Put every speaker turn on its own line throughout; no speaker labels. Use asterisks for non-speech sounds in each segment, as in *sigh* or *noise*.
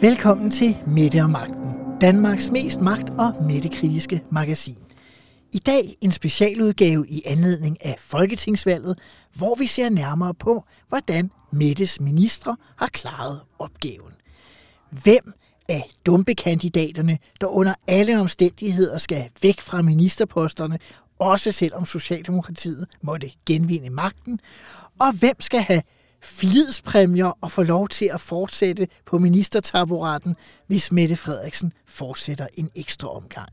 Velkommen til Mette og Magten, Danmarks mest magt- og mættekritiske magasin. I dag en specialudgave i anledning af Folketingsvalget, hvor vi ser nærmere på, hvordan Mettes ministre har klaret opgaven. Hvem af dumpekandidaterne, der under alle omstændigheder skal væk fra ministerposterne, også selvom Socialdemokratiet måtte genvinde magten, og hvem skal have flidspræmier og få lov til at fortsætte på ministertaburetten, hvis Mette Frederiksen fortsætter en ekstra omgang.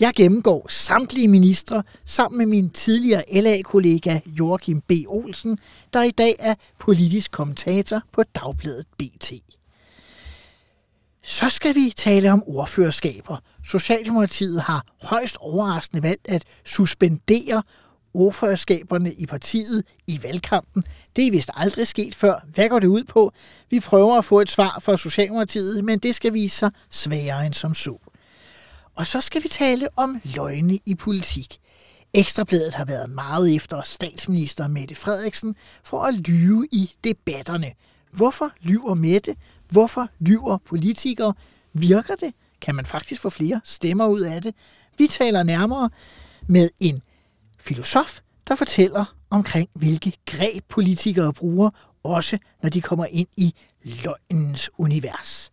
Jeg gennemgår samtlige ministre sammen med min tidligere LA-kollega Joachim B. Olsen, der i dag er politisk kommentator på Dagbladet BT. Så skal vi tale om ordførerskaber. Socialdemokratiet har højst overraskende valgt at suspendere ordførerskaberne i partiet i valgkampen. Det er vist aldrig sket før. Hvad går det ud på? Vi prøver at få et svar fra Socialdemokratiet, men det skal vise sig sværere end som så. Og så skal vi tale om løgne i politik. Ekstrabladet har været meget efter statsminister Mette Frederiksen for at lyve i debatterne. Hvorfor lyver Mette? Hvorfor lyver politikere? Virker det? Kan man faktisk få flere stemmer ud af det? Vi taler nærmere med en filosof, der fortæller omkring, hvilke greb politikere bruger, også når de kommer ind i løgnens univers.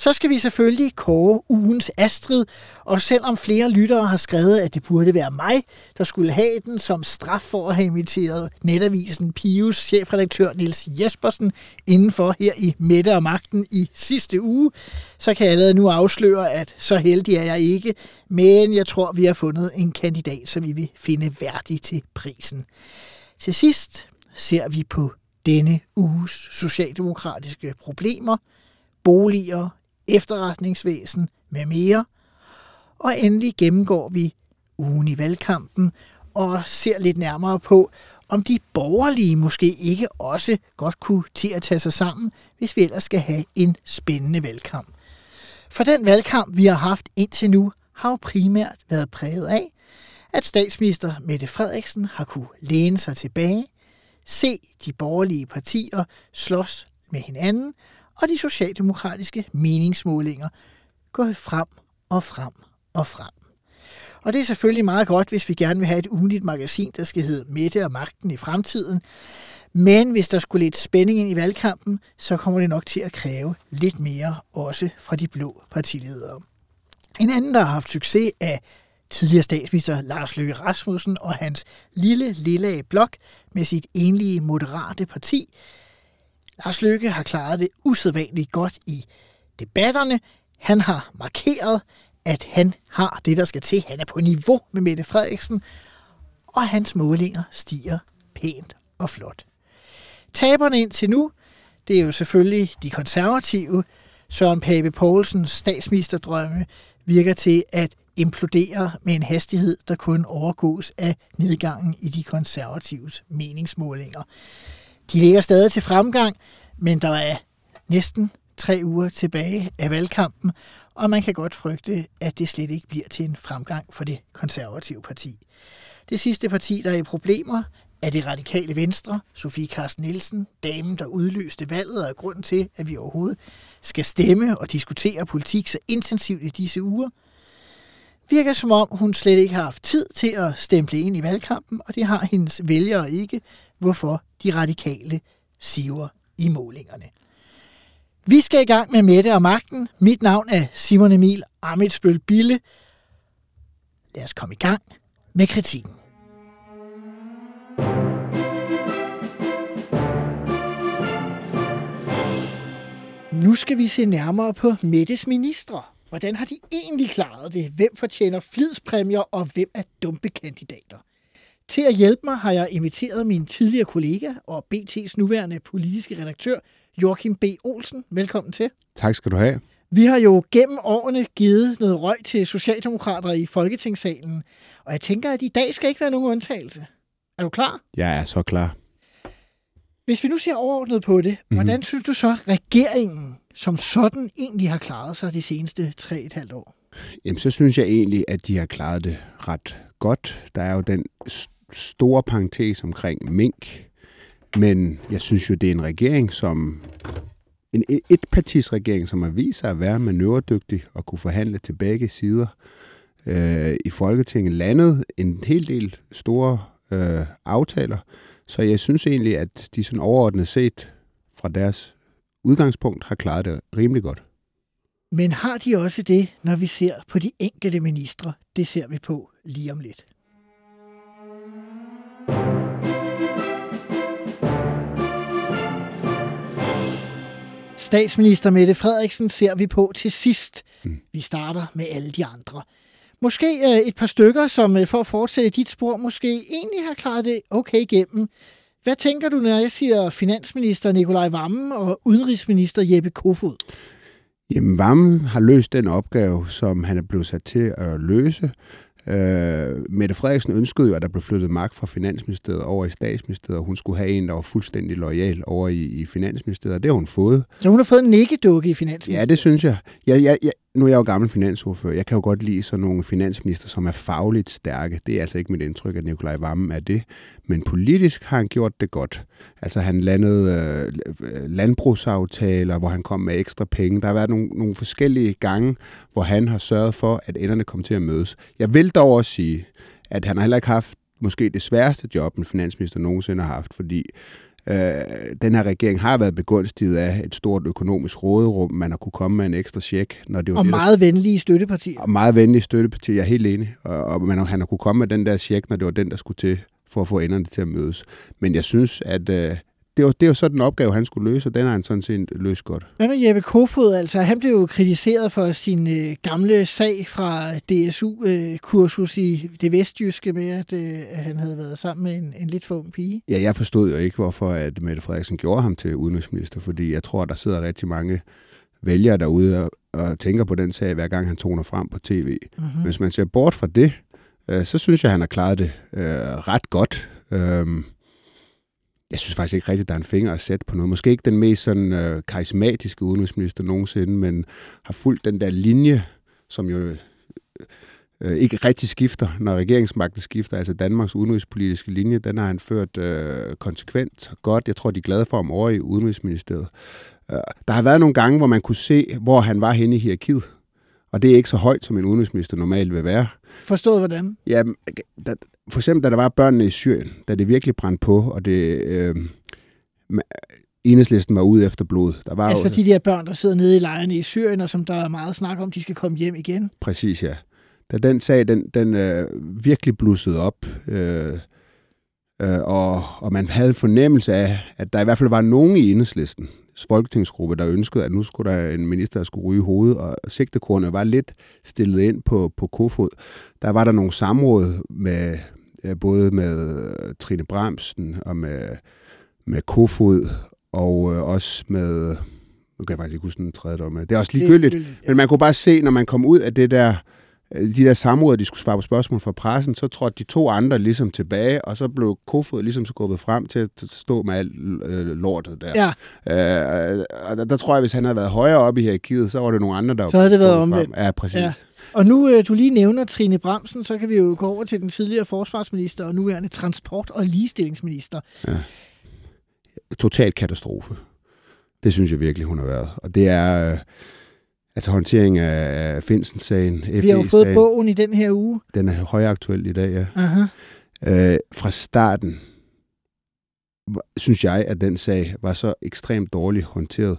Så skal vi selvfølgelig kåre ugens Astrid, og selvom flere lyttere har skrevet, at det burde være mig, der skulle have den som straf for at have inviteret netavisen Pius chefredaktør Nils Jespersen indenfor her i Mette og Magten i sidste uge, så kan jeg allerede nu afsløre, at så heldig er jeg ikke, men jeg tror, vi har fundet en kandidat, som vi vil finde værdig til prisen. Til sidst ser vi på denne uges socialdemokratiske problemer, boliger, efterretningsvæsen med mere. Og endelig gennemgår vi ugen i valgkampen og ser lidt nærmere på, om de borgerlige måske ikke også godt kunne til at tage sig sammen, hvis vi ellers skal have en spændende valgkamp. For den valgkamp, vi har haft indtil nu, har jo primært været præget af, at statsminister Mette Frederiksen har kunne læne sig tilbage, se de borgerlige partier slås med hinanden og de socialdemokratiske meningsmålinger går frem og frem og frem. Og det er selvfølgelig meget godt, hvis vi gerne vil have et ugenligt magasin, der skal hedde Mette og Magten i fremtiden. Men hvis der skulle lidt spænding ind i valgkampen, så kommer det nok til at kræve lidt mere også fra de blå partiledere. En anden, der har haft succes, er tidligere statsminister Lars Løkke Rasmussen og hans lille, lille blok med sit enlige moderate parti, Lars Løkke har klaret det usædvanligt godt i debatterne. Han har markeret, at han har det, der skal til. Han er på niveau med Mette Frederiksen, og hans målinger stiger pænt og flot. Taberne indtil nu, det er jo selvfølgelig de konservative. Søren Pape Poulsens statsministerdrømme virker til at implodere med en hastighed, der kun overgås af nedgangen i de konservatives meningsmålinger. De ligger stadig til fremgang, men der er næsten tre uger tilbage af valgkampen, og man kan godt frygte, at det slet ikke bliver til en fremgang for det konservative parti. Det sidste parti, der er i problemer, er det radikale venstre, Sofie Carsten Nielsen, damen, der udløste valget, og er grunden til, at vi overhovedet skal stemme og diskutere politik så intensivt i disse uger, virker som om, hun slet ikke har haft tid til at stemple ind i valgkampen, og det har hendes vælgere ikke, hvorfor de radikale siver i målingerne. Vi skal i gang med Mette og Magten. Mit navn er Simon Emil Amitsbøl Bille. Lad os komme i gang med kritikken. Nu skal vi se nærmere på Mettes ministre. Hvordan har de egentlig klaret det? Hvem fortjener flidspræmier, og hvem er dumpekandidater? Til at hjælpe mig har jeg inviteret min tidligere kollega og BT's nuværende politiske redaktør, Joachim B. Olsen. Velkommen til.
Tak skal du have.
Vi har jo gennem årene givet noget røg til socialdemokrater i Folketingssalen, og jeg tænker, at i dag skal ikke være nogen undtagelse. Er du klar?
Jeg er så klar.
Hvis vi nu ser overordnet på det, mm-hmm. hvordan synes du så, regeringen som sådan egentlig har klaret sig de seneste 3,5 år?
Jamen, så synes jeg egentlig, at de har klaret det ret godt. Der er jo den store parentes omkring mink, men jeg synes jo, det er en regering, som en etpartisregering, som har vist sig at være manøvredygtig og kunne forhandle til begge sider øh, i Folketinget, landet en hel del store øh, aftaler. Så jeg synes egentlig, at de sådan overordnet set fra deres udgangspunkt har klaret det rimelig godt.
Men har de også det, når vi ser på de enkelte ministre? Det ser vi på lige om lidt. Statsminister Mette Frederiksen ser vi på til sidst. Mm. Vi starter med alle de andre. Måske øh, et par stykker, som øh, for at fortsætte dit spor, måske egentlig har klaret det okay igennem. Hvad tænker du, når jeg siger finansminister Nikolaj Vammen og udenrigsminister Jeppe Kofod?
Jamen, Vammen har løst den opgave, som han er blevet sat til at løse. Øh, Mette Frederiksen ønskede jo, at der blev flyttet magt fra Finansministeriet over i Statsministeriet, og hun skulle have en, der var fuldstændig lojal over i, i Finansministeriet, det har hun fået.
Så hun har fået en nikkedukke i Finansministeriet?
Ja, det synes jeg. jeg, jeg, jeg nu er jeg jo gammel finansordfører. Jeg kan jo godt lide sådan nogle finansminister, som er fagligt stærke. Det er altså ikke mit indtryk, at Nikolaj Vammen er det. Men politisk har han gjort det godt. Altså han landede øh, landbrugsaftaler, hvor han kom med ekstra penge. Der har været nogle, nogle forskellige gange, hvor han har sørget for, at enderne kom til at mødes. Jeg vil dog også sige, at han har heller ikke haft måske det sværeste job, en finansminister nogensinde har haft, fordi Øh, den her regering har været begunstiget af et stort økonomisk råderum. Man har kunne komme med en ekstra check. Når det var
og
det,
meget der... venlige støttepartier.
Og meget venlige støttepartier, jeg er helt enig. Og, og man, han har kunne komme med den der check, når det var den, der skulle til for at få enderne til at mødes. Men jeg synes, at øh, det var, det var så den opgave, han skulle løse, og den har han sådan set løst godt.
Hvad med Jeppe Kofod? Altså, han blev jo kritiseret for sin øh, gamle sag fra DSU-kursus øh, i det vestjyske med, at øh, han havde været sammen med en, en lidt for ung pige.
Ja, jeg forstod jo ikke, hvorfor at Mette Frederiksen gjorde ham til udenrigsminister, fordi jeg tror, der sidder rigtig mange vælgere derude og, og tænker på den sag, hver gang han toner frem på tv. Mm-hmm. Hvis man ser bort fra det, øh, så synes jeg, han har klaret det øh, ret godt. Øh, jeg synes faktisk ikke rigtigt, at der er en finger at sætte på noget. Måske ikke den mest sådan, øh, karismatiske udenrigsminister nogensinde, men har fulgt den der linje, som jo øh, ikke rigtig skifter, når regeringsmagten skifter. Altså Danmarks udenrigspolitiske linje, den har han ført øh, konsekvent og godt. Jeg tror, de er glade for ham over i Udenrigsministeriet. Øh, der har været nogle gange, hvor man kunne se, hvor han var henne i hierarkiet. Og det er ikke så højt, som en udenrigsminister normalt vil være.
Forstået hvordan?
Ja, da, for eksempel da der var børnene i Syrien, da det virkelig brændte på, og det... Øh, enhedslisten var ude efter blod. Der var
altså jo, de der børn, der sidder nede i lejrene i Syrien, og som der er meget snak om, de skal komme hjem igen?
Præcis, ja. Da den sag, den, den øh, virkelig blussede op, øh, øh, og, og man havde en fornemmelse af, at der i hvert fald var nogen i enhedslisten, folketingsgruppe, der ønskede, at nu skulle der en minister, der skulle ryge hovedet, og sigtekornet var lidt stillet ind på, på kofod. Der var der nogle samråd med både med Trine Bramsen og med, med Kofod, og øh, også med, nu kan jeg faktisk ikke huske den tredje dommer. Det er også ligegyldigt, men man kunne bare se, når man kom ud af det der, de der samråd, de skulle svare på spørgsmål fra pressen, så trådte de to andre ligesom tilbage, og så blev Kofod ligesom skubbet frem til at stå med alt øh, lortet der.
Ja.
Øh, og der, der tror jeg, hvis han havde været højere oppe i hierarkiet, så var det nogle andre, der
Så havde det været omvendt.
Frem. Ja, præcis. Ja.
Og nu øh, du lige nævner Trine Bramsen, så kan vi jo gå over til den tidligere forsvarsminister og nuværende transport- og ligestillingsminister. Ja.
Total katastrofe. Det synes jeg virkelig, hun har været. Og det er... Øh, Altså håndtering af Finsen-sagen.
Vi har jo fået bogen i den her uge.
Den er højaktuel i dag, ja.
Aha.
Øh, fra starten synes jeg, at den sag var så ekstremt dårligt håndteret.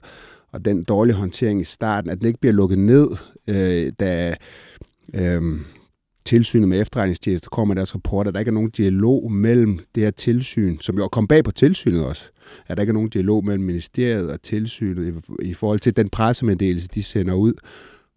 Og den dårlige håndtering i starten, at den ikke bliver lukket ned, øh, da øh, tilsynet med efterretningstjenester kommer med deres rapport, at der ikke er nogen dialog mellem det her tilsyn, som jo kom bag på tilsynet også, at der ikke er nogen dialog mellem ministeriet og tilsynet i, forhold til den pressemeddelelse, de sender ud.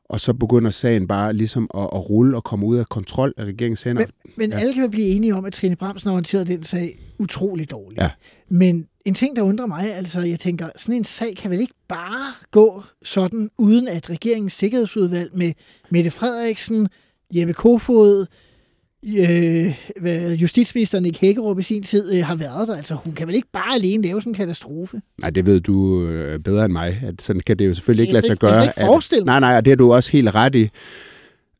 Og så begynder sagen bare ligesom at, at rulle og komme ud af kontrol af regeringens hænder.
Men, men ja. alle kan blive enige om, at Trine Bramsen har håndteret den sag utrolig dårligt.
Ja.
Men en ting, der undrer mig, altså jeg tænker, sådan en sag kan vel ikke bare gå sådan, uden at regeringens sikkerhedsudvalg med Mette Frederiksen, Jeppe Kofod, øh, justitsminister Nick Hækkerup i sin tid øh, har været der. Altså, hun kan vel ikke bare alene lave sådan en katastrofe?
Nej, det ved du øh, bedre end mig. At sådan kan det jo selvfølgelig ikke lade sig gøre.
Jeg kan ikke forestille
at, Nej, nej, og det er du også helt ret i.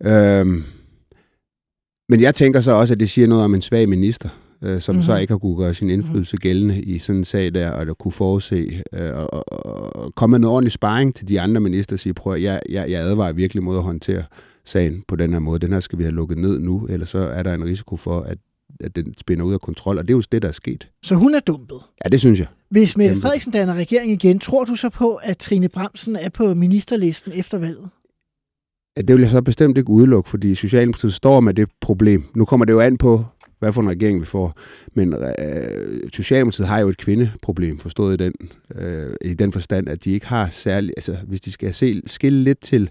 Øhm, men jeg tænker så også, at det siger noget om en svag minister. øh, som mm-hmm. så ikke har kunne gøre sin indflydelse gældende i sådan en sag der, og der kunne forudse øh, og, og, og komme med noget ordentlig sparring til de andre minister og sige, prøv at jeg, jeg, jeg advarer virkelig mod at håndtere sagen på den her måde. Den her skal vi have lukket ned nu, eller så er der en risiko for, at, at den spænder ud af kontrol, og det er jo det, der er sket.
Så hun er dumpet?
Ja, det synes jeg.
Hvis Mette Frederiksen danner regering igen, tror du så på, at Trine Bremsen er på ministerlisten efter valget?
Ja, det vil jeg så bestemt ikke udelukke, fordi Socialdemokratiet står med det problem. Nu kommer det jo an på, hvad for en regering vi får. Men øh, Socialdemokratiet har jo et kvindeproblem, forstået i den, øh, i den forstand, at de ikke har særlig... Altså, hvis de skal se, skille lidt til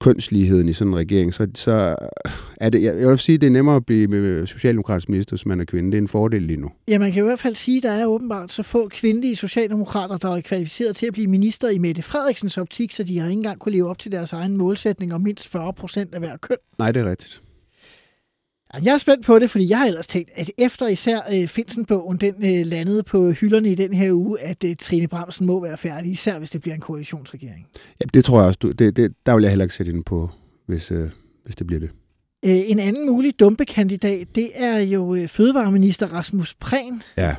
kønsligheden i sådan en regering, så, så er det... Jeg, jeg vil sige, at det er nemmere at blive socialdemokratisk minister, som man er kvinde. Det er en fordel lige nu.
Ja, man kan i hvert fald sige, at der er åbenbart så få kvindelige socialdemokrater, der er kvalificeret til at blive minister i Mette Frederiksens optik, så de har ikke engang kunne leve op til deres egen målsætning om mindst 40 procent af hver køn.
Nej, det er rigtigt.
Jeg er spændt på det, fordi jeg har ellers tænkt, at efter især øh, Finsen-bogen den øh, landede på hylderne i den her uge, at øh, Trine Bramsen må være færdig, især hvis det bliver en koalitionsregering.
Ja, det tror jeg også. Du, det, det, der vil jeg heller ikke sætte ind på, hvis, øh, hvis det bliver det.
Øh, en anden mulig dumpekandidat, det er jo øh, fødevareminister Rasmus Prehn.
Ja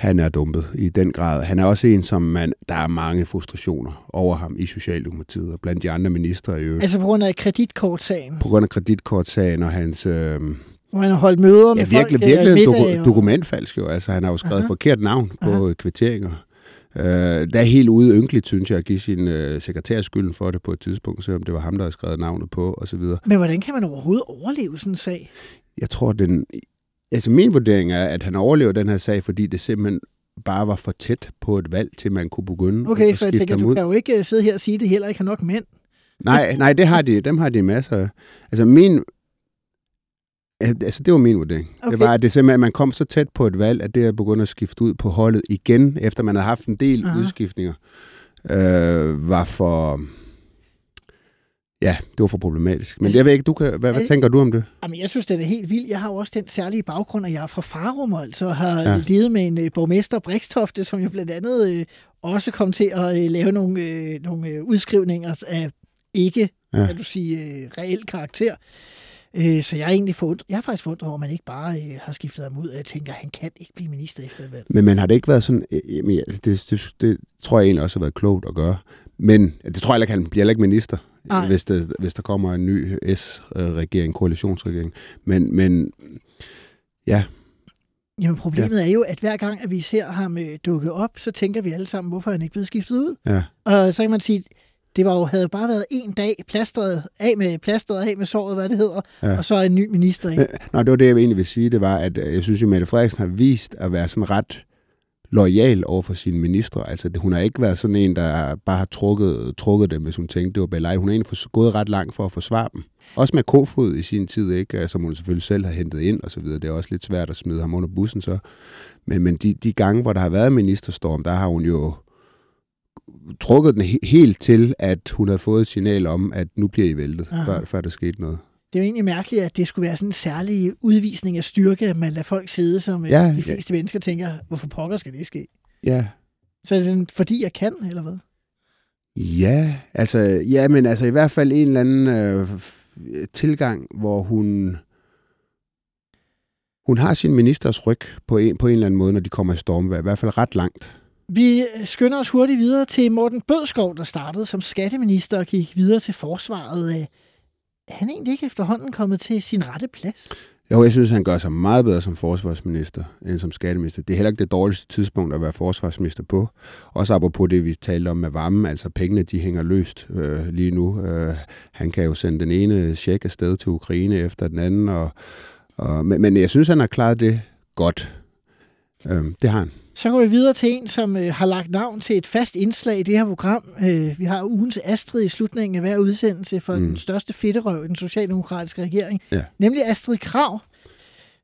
han er dumpet i den grad. Han er også en, som man, der er mange frustrationer over ham i Socialdemokratiet og blandt de andre ministre i øvrigt.
Altså på grund af kreditkortsagen?
På grund af kreditkortsagen og hans... Øh,
hvor han har holdt møder
ja,
med
virkelig,
folk.
Virkelig en doku- dokumentfalsk jo. Altså, han har jo skrevet Aha. forkert navn på Aha. kvitteringer. Uh, der er helt ude ynkeligt, synes jeg, at give sin uh, sekretær skylden for det på et tidspunkt, selvom det var ham, der havde skrevet navnet på, og så videre.
Men hvordan kan man overhovedet overleve sådan en sag?
Jeg tror, den, Altså min vurdering er, at han overlever den her sag, fordi det simpelthen bare var for tæt på et valg, til man kunne begynde
okay,
at
for jeg tænker, du kan jo ikke øh, sidde her og sige, at det heller ikke har nok mænd.
Nej, nej, det har de, dem har de masser af. Altså min, altså det var min vurdering. Okay. Det var, at det simpelthen, at man kom så tæt på et valg, at det er begyndt at skifte ud på holdet igen, efter man havde haft en del Aha. udskiftninger, øh, var for, Ja, det var for problematisk. Men altså, jeg ved ikke, du kan, hvad, hvad tænker du om det?
Jamen, jeg synes, det er helt vildt. Jeg har jo også den særlige baggrund, at jeg er fra Farum, altså har ja. levet med en uh, borgmester, Brikstofte, som jo blandt andet uh, også kom til at uh, lave nogle, uh, nogle uh, udskrivninger af ikke, ja. kan du sige, uh, reelt karakter. Uh, så jeg er egentlig forundret, jeg er faktisk forundret over, at man ikke bare uh, har skiftet ham ud, og jeg tænker, at han kan ikke blive minister efter et valg.
Men, men har det ikke været sådan, jamen, det, det, det, det tror jeg egentlig også har været klogt at gøre, men det tror jeg ikke, han bliver ikke minister hvis, det, hvis der kommer en ny S-regering, koalitionsregering. Men, men ja.
Jamen problemet ja. er jo, at hver gang, at vi ser ham øh, dukke op, så tænker vi alle sammen, hvorfor er han ikke blevet skiftet ud?
Ja.
Og så kan man sige, det var jo, havde bare været en dag plastret af med plastret af med såret, hvad det hedder, ja. og så en ny minister ind.
Nå, det var det, jeg egentlig vil sige, det var, at øh, jeg synes, at Mette Frederiksen har vist at være sådan ret lojal over for sine ministre. Altså, hun har ikke været sådan en, der bare har trukket, trukket dem, hvis hun tænkte, det var belej. Hun har egentlig gået ret langt for at forsvare dem. Også med Kofod i sin tid, ikke? som hun selvfølgelig selv har hentet ind og så videre. Det er også lidt svært at smide ham under bussen så. Men, men de, de gange, hvor der har været ministerstorm, der har hun jo trukket den helt til, at hun har fået et signal om, at nu bliver I væltet, før, før der skete noget
det er jo egentlig mærkeligt, at det skulle være sådan en særlig udvisning af styrke, at man lader folk sidde, som øh, ja, de fleste ja. mennesker tænker, hvorfor pokker skal det ske?
Ja.
Så er det sådan, fordi jeg kan, eller hvad?
Ja, altså, ja, men altså i hvert fald en eller anden øh, tilgang, hvor hun hun har sin ministers ryg på en, på en eller anden måde, når de kommer i stormvejr. I hvert fald ret langt.
Vi skynder os hurtigt videre til Morten Bødskov, der startede som skatteminister og gik videre til forsvaret han egentlig ikke efterhånden kommet til sin rette plads?
Jo, jeg synes, han gør sig meget bedre som forsvarsminister end som skatteminister. Det er heller ikke det dårligste tidspunkt at være forsvarsminister på. Også apropos det, vi talte om med varmen, altså pengene, de hænger løst øh, lige nu. Øh, han kan jo sende den ene check afsted til Ukraine efter den anden, og, og, men, men jeg synes, han har klaret det godt. Øh, det har han.
Så går vi videre til en, som øh, har lagt navn til et fast indslag i det her program. Øh, vi har ugens Astrid i slutningen af hver udsendelse for mm. den største fedterøv i den socialdemokratiske regering,
ja.
nemlig Astrid Krav,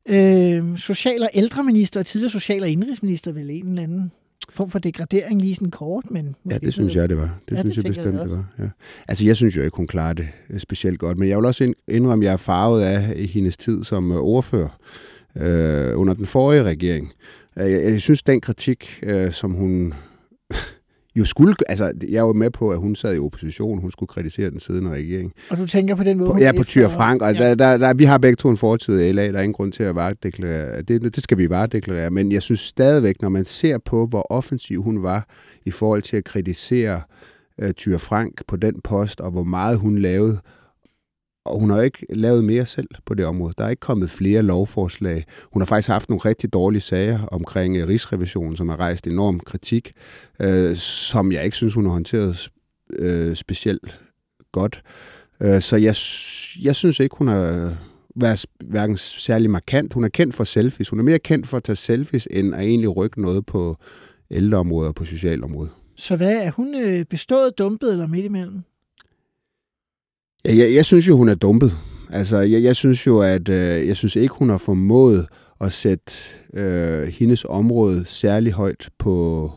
øh, social- og ældreminister og tidligere social- og indrigsminister, vel en eller anden form for degradering lige sådan kort, men...
Ja, det synes jeg, det var. Det ja, synes det jeg bestemt, jeg det var. Ja. Altså, jeg synes jo ikke, hun klarer det øh, specielt godt, men jeg vil også indrømme, at jeg er farvet af hendes tid som øh, ordfører øh, under den forrige regering. Jeg, jeg synes, den kritik, øh, som hun jo skulle, altså jeg er jo med på, at hun sad i opposition, hun skulle kritisere den siddende regering.
Og du tænker på den måde,
På, ja, på Tyr Frank, og
ja.
der, der, der, vi har begge to en fortid i LA, der er ingen grund til at varedeklarere. Det, det skal vi varedeklarere, men jeg synes stadigvæk, når man ser på, hvor offensiv hun var i forhold til at kritisere uh, Tyr Frank på den post, og hvor meget hun lavede, og hun har jo ikke lavet mere selv på det område. Der er ikke kommet flere lovforslag. Hun har faktisk haft nogle rigtig dårlige sager omkring øh, Rigsrevisionen, som har rejst enorm kritik, øh, som jeg ikke synes, hun har håndteret øh, specielt godt. Øh, Så jeg, jeg synes ikke, hun har været hverken særlig markant. Hun er kendt for selfies. Hun er mere kendt for at tage selfies, end at egentlig rykke noget på ældreområdet og på socialområdet.
Så hvad er hun øh, bestået, dumpet eller midt imellem?
Ja, jeg, jeg synes jo, hun er dumpet. Altså, jeg, jeg synes jo, at øh, jeg synes ikke, hun har formået at sætte øh, hendes område særlig højt på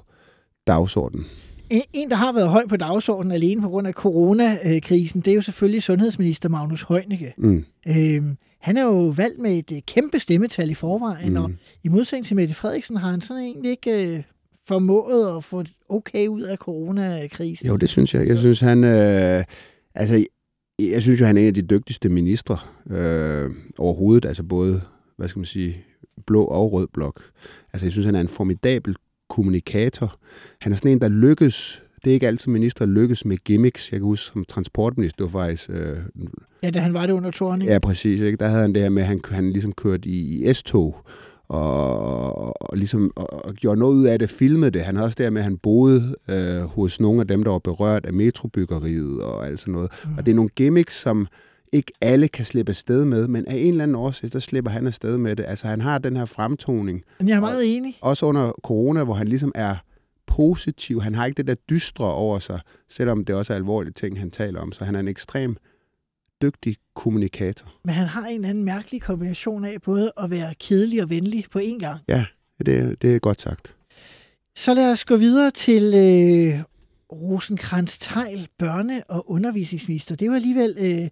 dagsordenen.
En, der har været høj på dagsordenen alene på grund af coronakrisen, det er jo selvfølgelig sundhedsminister Magnus Heunicke.
Mm.
Øhm, han er jo valgt med et øh, kæmpe stemmetal i forvejen, mm. og i modsætning til Mette Frederiksen har han sådan egentlig ikke øh, formået at få okay ud af coronakrisen.
Jo, det synes jeg. Jeg synes, han... Øh, altså, jeg synes jo, han er en af de dygtigste ministre øh, overhovedet. Altså både, hvad skal man sige, blå og rød blok. Altså, jeg synes, han er en formidabel kommunikator. Han er sådan en, der lykkes... Det er ikke altid minister lykkes med gimmicks. Jeg kan huske, som transportminister, var faktisk... Øh,
Ja, da han var det under Thorning.
Ja, præcis. Ikke? Der havde han det her med, at han, han ligesom kørte i, i S-tog, og, og ligesom og, og gjorde noget ud af det, filmede det. Han havde også det her med, at han boede øh, hos nogle af dem, der var berørt af metrobyggeriet og alt sådan noget. Mm. Og det er nogle gimmicks, som ikke alle kan slippe afsted med, men af en eller anden årsag, der slipper han afsted med det. Altså han har den her fremtoning,
Men jeg er meget enig.
også under corona, hvor han ligesom er positiv. Han har ikke det der dystre over sig, selvom det også er alvorlige ting, han taler om. Så han er en ekstrem dygtig kommunikator.
Men han har en eller anden mærkelig kombination af både at være kedelig og venlig på én gang.
Ja, det, det er godt sagt.
Så lad os gå videre til øh, rosenkrantz teil børne- og undervisningsminister. Det jo alligevel... Øh,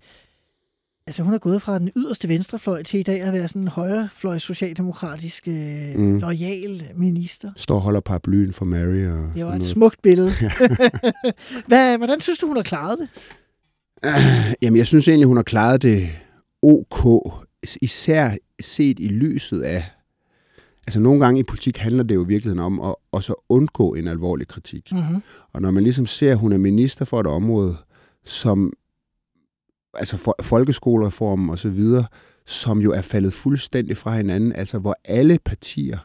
altså hun er gået fra den yderste venstrefløj til i dag at være sådan en højrefløj socialdemokratisk øh, mm. Lojal minister.
Står og holder paraplyen for Mary. Og
Det var et
noget.
smukt billede. *laughs* *laughs* Hvad, hvordan synes du, hun har klaret det? *clears throat*
Jamen, jeg synes egentlig, hun har klaret det ok. Især set i lyset af... Altså, nogle gange i politik handler det jo i virkeligheden om at også undgå en alvorlig kritik.
Mm-hmm.
Og når man ligesom ser, at hun er minister for et område, som altså for, folkeskolereformen og så videre, som jo er faldet fuldstændig fra hinanden, altså hvor alle partier,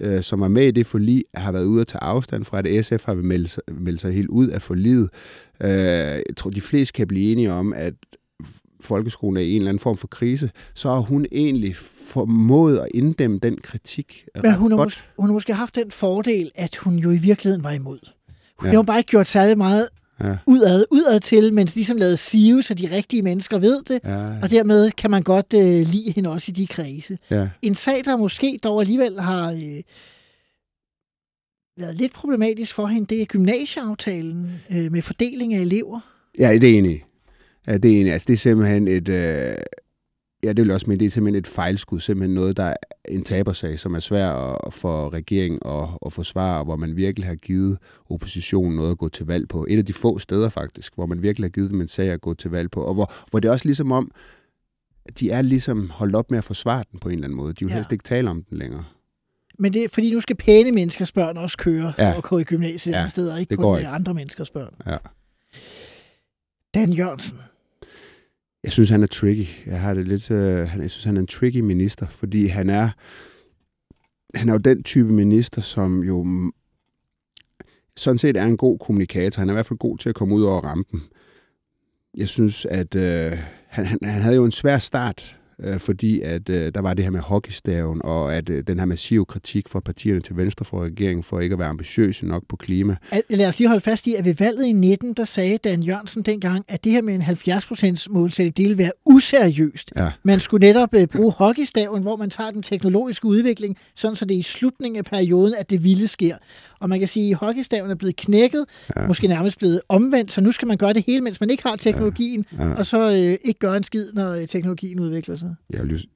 øh, som er med i det forlig, har været ude at tage afstand fra det. SF har meldt sig, meldt sig helt ud af forliget. Øh, jeg tror, de fleste kan blive enige om, at folkeskolen er i en eller anden form for krise, så har hun egentlig formået at inddæmme den kritik
Men hun har, måske, hun har måske haft den fordel, at hun jo i virkeligheden var imod. Hun
ja.
har bare ikke gjort særlig meget
Ja,
udad, udad til, mens ligesom lavet sive, så de rigtige mennesker ved det.
ja,
Og dermed kan man godt øh, lide hende også i de kredse.
ja.
En sag, der måske dog alligevel har øh, været lidt problematisk for hende, det er gymnasieaftalen øh, med fordeling af elever.
Ja, det er enig. Ja, det er enig. Altså, det er simpelthen et... Øh, ja, det vil også mene, det er simpelthen et fejlskud. Simpelthen noget, der er en tabersag, som er svær at, for regeringen at, at forsvare, og hvor man virkelig har givet oppositionen noget at gå til valg på. Et af de få steder faktisk, hvor man virkelig har givet dem en sag at gå til valg på. Og hvor, hvor det er også ligesom om, at de er ligesom holdt op med at forsvare den på en eller anden måde. De vil
Ja.
helst ikke tale om den længere.
Men det er, fordi nu skal pæne menneskers børn også køre
Ja.
og gå i gymnasiet
Ja,
andre steder, ikke
det
kun
ikke.
andre menneskers børn.
Ja.
Dan Jørgensen.
Jeg synes, han er tricky. Jeg har det lidt, øh, han, jeg synes, han er en tricky minister, fordi han er, han er jo den type minister, som jo sådan set er en god kommunikator. Han er i hvert fald god til at komme ud over rampen. Jeg synes, at øh, han, han, han havde jo en svær start, øh, fordi at øh, der var det her med hockeystaven, og at øh, den her massive kritik fra partierne til venstre for regeringen for ikke at være ambitiøse nok på klima.
Lad os lige holde fast i, at ved valget i 19, der sagde Dan Jørgensen dengang, at det her med en 70% målsætning, det ville være useriøst.
Ja.
Man skulle netop øh, bruge hockeystaven, hvor man tager den teknologiske udvikling, sådan så det er i slutningen af perioden, at det vilde sker. Og man kan sige, at hockeystaven er blevet knækket,
Ja.
ja. måske nærmest blevet omvendt, så nu skal man gøre det hele, mens man ikke har teknologien,
Ja.
og så øh, ikke gøre en skid, når øh, teknologien udvikler sig.
Jeg vil,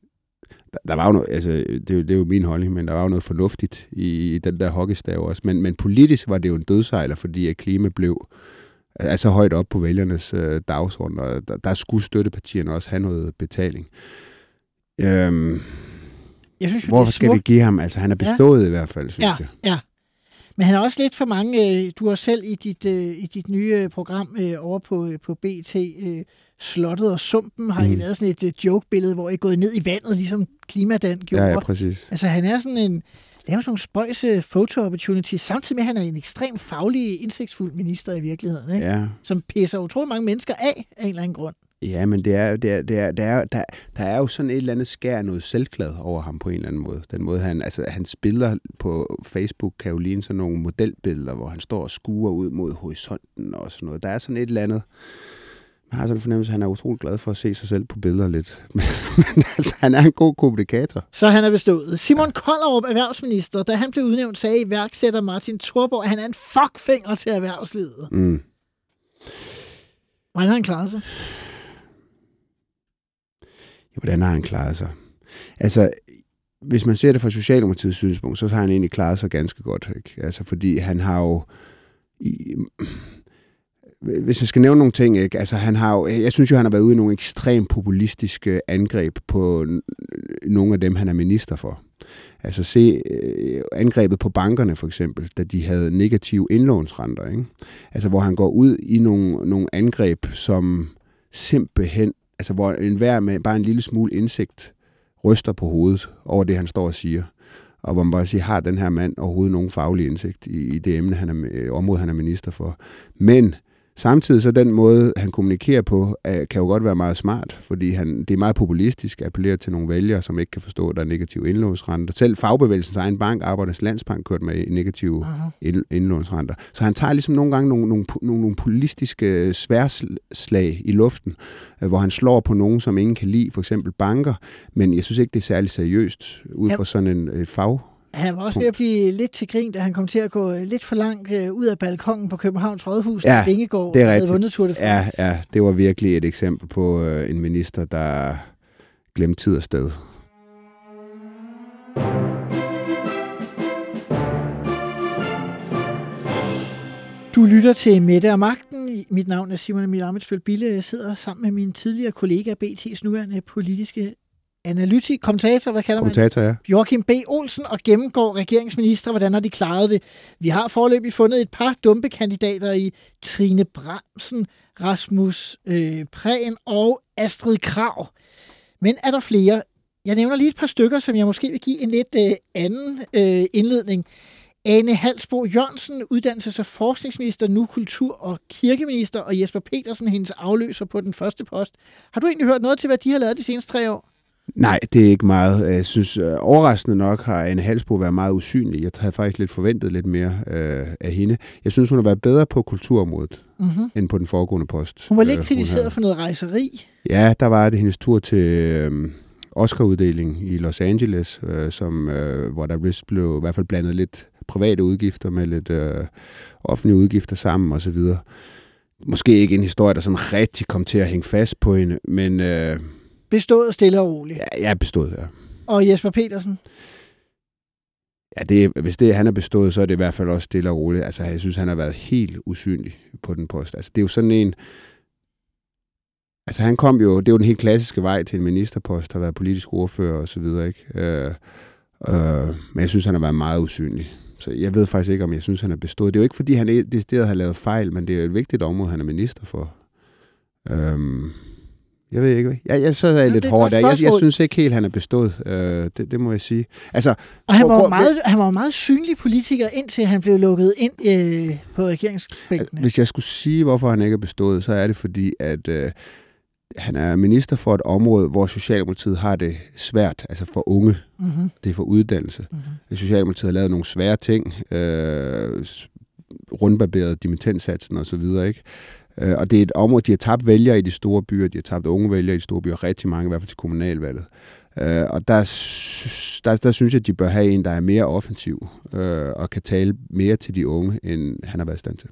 der var jo noget, altså, det, det er jo min holdning, men der var jo noget fornuftigt i, i den der hockeystav også. Men, men politisk var det jo en dødsejler, fordi at klima blev altså højt op på vælgernes øh, dagsorden, og der, der skulle støttepartierne også have noget betaling. Øhm,
Jeg synes,
hvorfor
er
skal vi give ham? Altså, han er bestået ja. i hvert fald, synes
Ja,
jeg.
ja. Men han er også lidt for mange. øh, Du har selv i dit, øh, i dit nye øh, program over på, på BT, Slottet og Sumpen, har mm. I lavet sådan et joke-billede, hvor I er gået ned i vandet, ligesom Klimadan gjorde.
Ja, ja, præcis.
Altså, han er sådan en... laver sådan nogle spøjse photo-opportunities, samtidig med, at han er en ekstremt faglig, indsigtsfuld minister i virkeligheden, ikke? Ja. som pisser utrolig mange mennesker af af en eller anden grund.
Ja, men det er, det er, det er, det er, der, der er jo sådan et eller andet skær noget selvglad over ham på en eller anden måde. Den måde, han, altså, hans billeder på Facebook kan jo ligne sådan nogle modelbilleder, hvor han står og skuer ud mod horisonten og sådan noget. Der er sådan et eller andet... Man har sådan en fornemmelse, at han er utrolig glad for at se sig selv på billeder lidt. *laughs* Men, men altså, han er en god kommunikator.
Så han er bestået. Simon Kollerup, erhvervsminister, da han blev udnævnt, sagde iværksætter Martin Thorborg, at han er en fuckfinger til erhvervslivet.
Mm.
Hvordan har han klaret sig?
Hvordan har han klaret sig? Altså, hvis man ser det fra Socialdemokratiets synspunkt, så har han egentlig klaret sig ganske godt. Ikke? Altså, fordi han har jo... I, hvis jeg skal nævne nogle ting, ikke? Altså, han har jo, jeg synes jo, han har været ude i nogle ekstremt populistiske angreb på nogle af dem, han er minister for. Altså se øh, angrebet på bankerne for eksempel, da de havde negative indlånsrenter. Ikke? Altså hvor han går ud i nogle, nogle angreb, som simpelthen, altså hvor enhver med bare en lille smule indsigt ryster på hovedet over det, han står og siger. Og hvor man bare siger, har den her mand overhovedet nogen faglig indsigt i, i det emne, han er, øh, område, han er minister for. Men samtidig så den måde, han kommunikerer på, kan jo godt være meget smart, fordi han, det er meget populistisk, appellerer til nogle vælgere, som ikke kan forstå, at der er negative indlånsrenter. Selv fagbevægelsens egen bank, Arbejdernes Landsbank, kørte med negative
Aha.
ind- indlånsrenter. Så han tager ligesom nogle gange nogle, nogle, nogle, nogle politiske sværslag i luften, øh, hvor han slår på nogen, som ingen kan lide, for eksempel banker, men jeg synes ikke, det er særlig seriøst ud fra sådan en et fag.
Han var også ved at blive lidt til grin, da han kom til at gå øh, lidt for langt øh, ud af balkongen på Københavns Rådhus,
Ja,
da Vingegaard
det er
havde vundet Tour de France.
Ja, ja, det var virkelig et eksempel på øh, en minister, der glemte tid og sted.
Du lytter til Mette og Magten. Mit navn er Simon Emil Amitsbøl Bille. Jeg sidder sammen med min tidligere kollega, BT's nuværende politiske analytik, kommentator, hvad kalder man det?
Kommentator, ja.
Joachim B. Olsen og gennemgår regeringsminister, hvordan har de klaret det. Vi har foreløbig fundet et par dumpe kandidater i Trine Bramsen, Rasmus øh, Prehn og Astrid Krav. Men er der flere? Jeg nævner lige et par stykker, som jeg måske vil give en lidt øh, anden øh, indledning. Ane Halsbo Jørgensen, uddannelses- og forskningsminister, nu kultur- og kirkeminister, og Jesper Petersen, hendes afløser på den første post. Har du egentlig hørt noget til, hvad de har lavet de seneste tre år?
Nej, det er ikke meget. Jeg synes, øh, overraskende nok har Anne Halsbo været meget usynlig. Jeg havde faktisk lidt forventet lidt mere øh, af hende. Jeg synes, hun har været bedre på kulturområdet
Mm-hmm.
end på den foregående post.
Hun var lidt
Øh,
kritiseret
havde-
for noget rejseri.
Ja, der var det hendes tur til øh, Oscar-uddeling i Los Angeles, øh, som, øh, hvor der vist blev i hvert fald blandet lidt private udgifter med lidt øh, offentlige udgifter sammen osv. Måske ikke en historie, der sådan rigtig kom til at hænge fast på hende, men øh,
Bestået stille og roligt.
ja, jeg er bestået her.
Og Jesper Petersen.
Ja, det, hvis det han er bestået, så er det i hvert fald også stille og roligt. Altså, jeg synes, han har været helt usynlig på den post. Altså, det er jo sådan en... Altså, han kom jo... Det er jo den helt klassiske vej til en ministerpost, har været politisk ordfører og så videre, ikke? Øh, øh, men jeg synes, han har været meget usynlig. Så jeg ved faktisk ikke, om jeg synes, han er bestået. Det er jo ikke, fordi han decideret har lavet fejl, men det er jo et vigtigt område, han er minister for. Øhm, jeg ved ikke. Jeg, jeg så er jeg
Jamen,
lidt
det et
hård
godt
der. Jeg, jeg synes ikke helt, han er bestået. Øh, det, det må jeg sige. Altså,
Og han
Prøv-
var,
prøv-
meget, han var jo meget synlig politiker, indtil han blev lukket ind øh, på regeringsbænkene.
Hvis jeg skulle sige, hvorfor han ikke er bestået, så er det fordi, at øh, han er minister for et område, hvor Socialdemokratiet har det svært, altså for unge.
Mm-hmm.
Det er for uddannelse.
Mm-hmm.
Socialdemokratiet har lavet nogle svære ting, øh, rundbarberet så videre, ikke? Øh, og det er et område, de har tabt vælgere i de store byer, de har tabt unge vælgere i de store byer, rigtig mange, i hvert fald til kommunalvalget. Øh, og der, der, der synes jeg, at de bør have en, der er mere offensiv, øh, og kan tale mere til de unge, end han har været i stand til.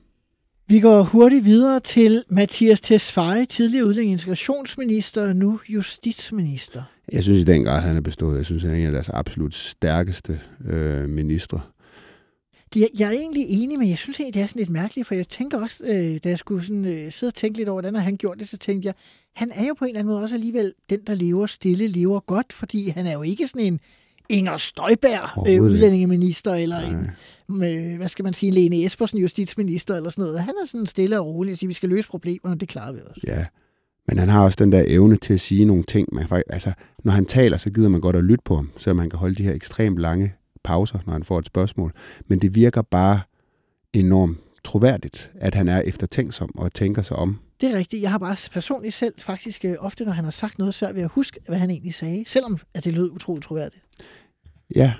Vi går hurtigt videre til Mathias Tesfaye, tidligere udlænding integrationsminister, nu justitsminister.
Jeg synes i den grad, han er bestået. Jeg synes, han er en af deres absolut stærkeste øh, ministre.
Jeg, jeg er egentlig enig, men jeg synes egentlig, det er sådan lidt mærkeligt, for jeg tænker også, øh, da jeg skulle sådan, øh, sidde og tænke lidt over, hvordan han gjort det, så tænkte jeg, han er jo på en eller anden måde også alligevel den, der lever stille, lever godt, fordi han er jo ikke sådan en Inger Støjberg, øh, udlændingeminister, eller en, med, hvad skal man sige, Lene Espersen, justitsminister, eller sådan noget. Han er sådan stille og rolig og siger, vi skal løse problemerne, det klarer vi også.
Ja, men han har også den der evne til at sige nogle ting. Man faktisk, altså, når han taler, så gider man godt at lytte på ham, så man kan holde de her ekstremt lange pauser, når han får et spørgsmål. Men det virker bare enormt troværdigt, at han er eftertænksom og tænker sig om.
Det er rigtigt. Jeg har bare personligt selv faktisk øh, ofte, når han har sagt noget, svært ved at huske, hvad han egentlig sagde, selvom at det lød utroligt troværdigt.
Ja,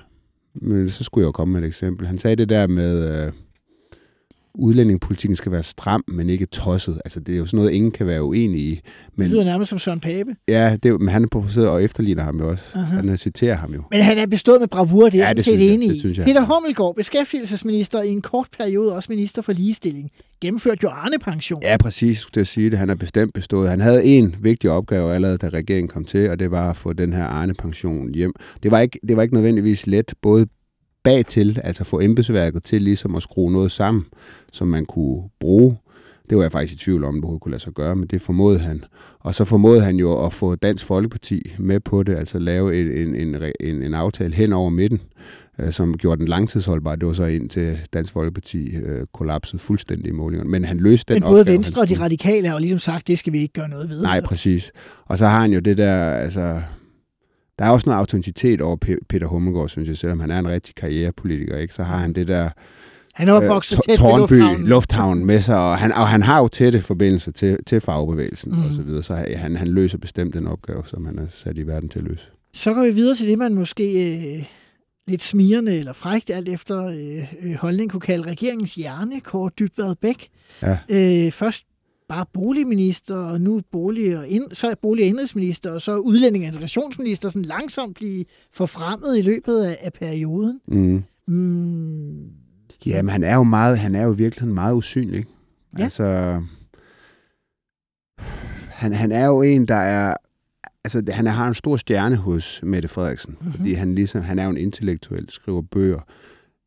men så skulle jeg jo komme med et eksempel. Han sagde det der med, øh, udlændingepolitikken skal være stram, men ikke tosset. Altså, det er jo sådan noget, ingen kan være uenige i. Men,
det lyder nærmest som Søren Pape.
Ja, det, men han er provoceret og efterligner ham jo også. Uh-huh. Han citerer ham jo.
Men han er bestået med bravur, det er
ja,
jeg
det
set enig
i.
Peter Hummelgaard, beskæftigelsesminister i en kort periode, også minister for ligestilling, gennemførte jo Arne-pension.
Ja, præcis, skulle jeg sige det. Han er bestemt bestået. Han havde en vigtig opgave allerede, da regeringen kom til, og det var at få den her Arne-pension hjem. Det var ikke, det var ikke nødvendigvis let, både bag til, altså få embedsværket til ligesom at skrue noget sammen, som man kunne bruge. Det var jeg faktisk i tvivl om, det kunne lade sig gøre, men det formåede han. Og så formåede han jo at få Dansk Folkeparti med på det, altså lave en, en, en, en aftale hen over midten, øh, som gjorde den langtidsholdbar. Det var så ind til Dansk Folkeparti øh, kollapsede fuldstændig i målingerne. Men han løste den
Men både
opgave,
Venstre og de radikale har jo ligesom sagt, det skal vi ikke gøre noget ved.
Nej, præcis. Og så har han jo det der, altså der er også noget autenticitet over Peter Hummelgaard, synes jeg, selvom han er en rigtig karrierepolitiker, ikke? så har han det der
han er vokset
øh, Tårnby lufthavnen. lufthavn med sig, og han, og han har jo tætte forbindelser til, til fagbevægelsen mm. og så videre, så han, han løser bestemt den opgave, som han er sat i verden til at løse.
Så går vi videre til det, man måske øh, lidt smirende eller frægt, alt efter øh, øh holdning kunne kalde regeringens hjerne, Kåre Dybvad Bæk. Ja. Øh, først bare boligminister, og nu bolig og ind, så er bolig- og indrigsminister, og så udlænding- og integrationsminister, sådan langsomt blive forfremmet i løbet af, af perioden. Mm.
Mm. Jamen, han er jo meget, han er jo virkelig meget usynlig. Ja. Altså, han, han er jo en, der er, altså han har en stor stjerne hos Mette Frederiksen, mm-hmm. fordi han ligesom, han er jo en intellektuel, skriver bøger,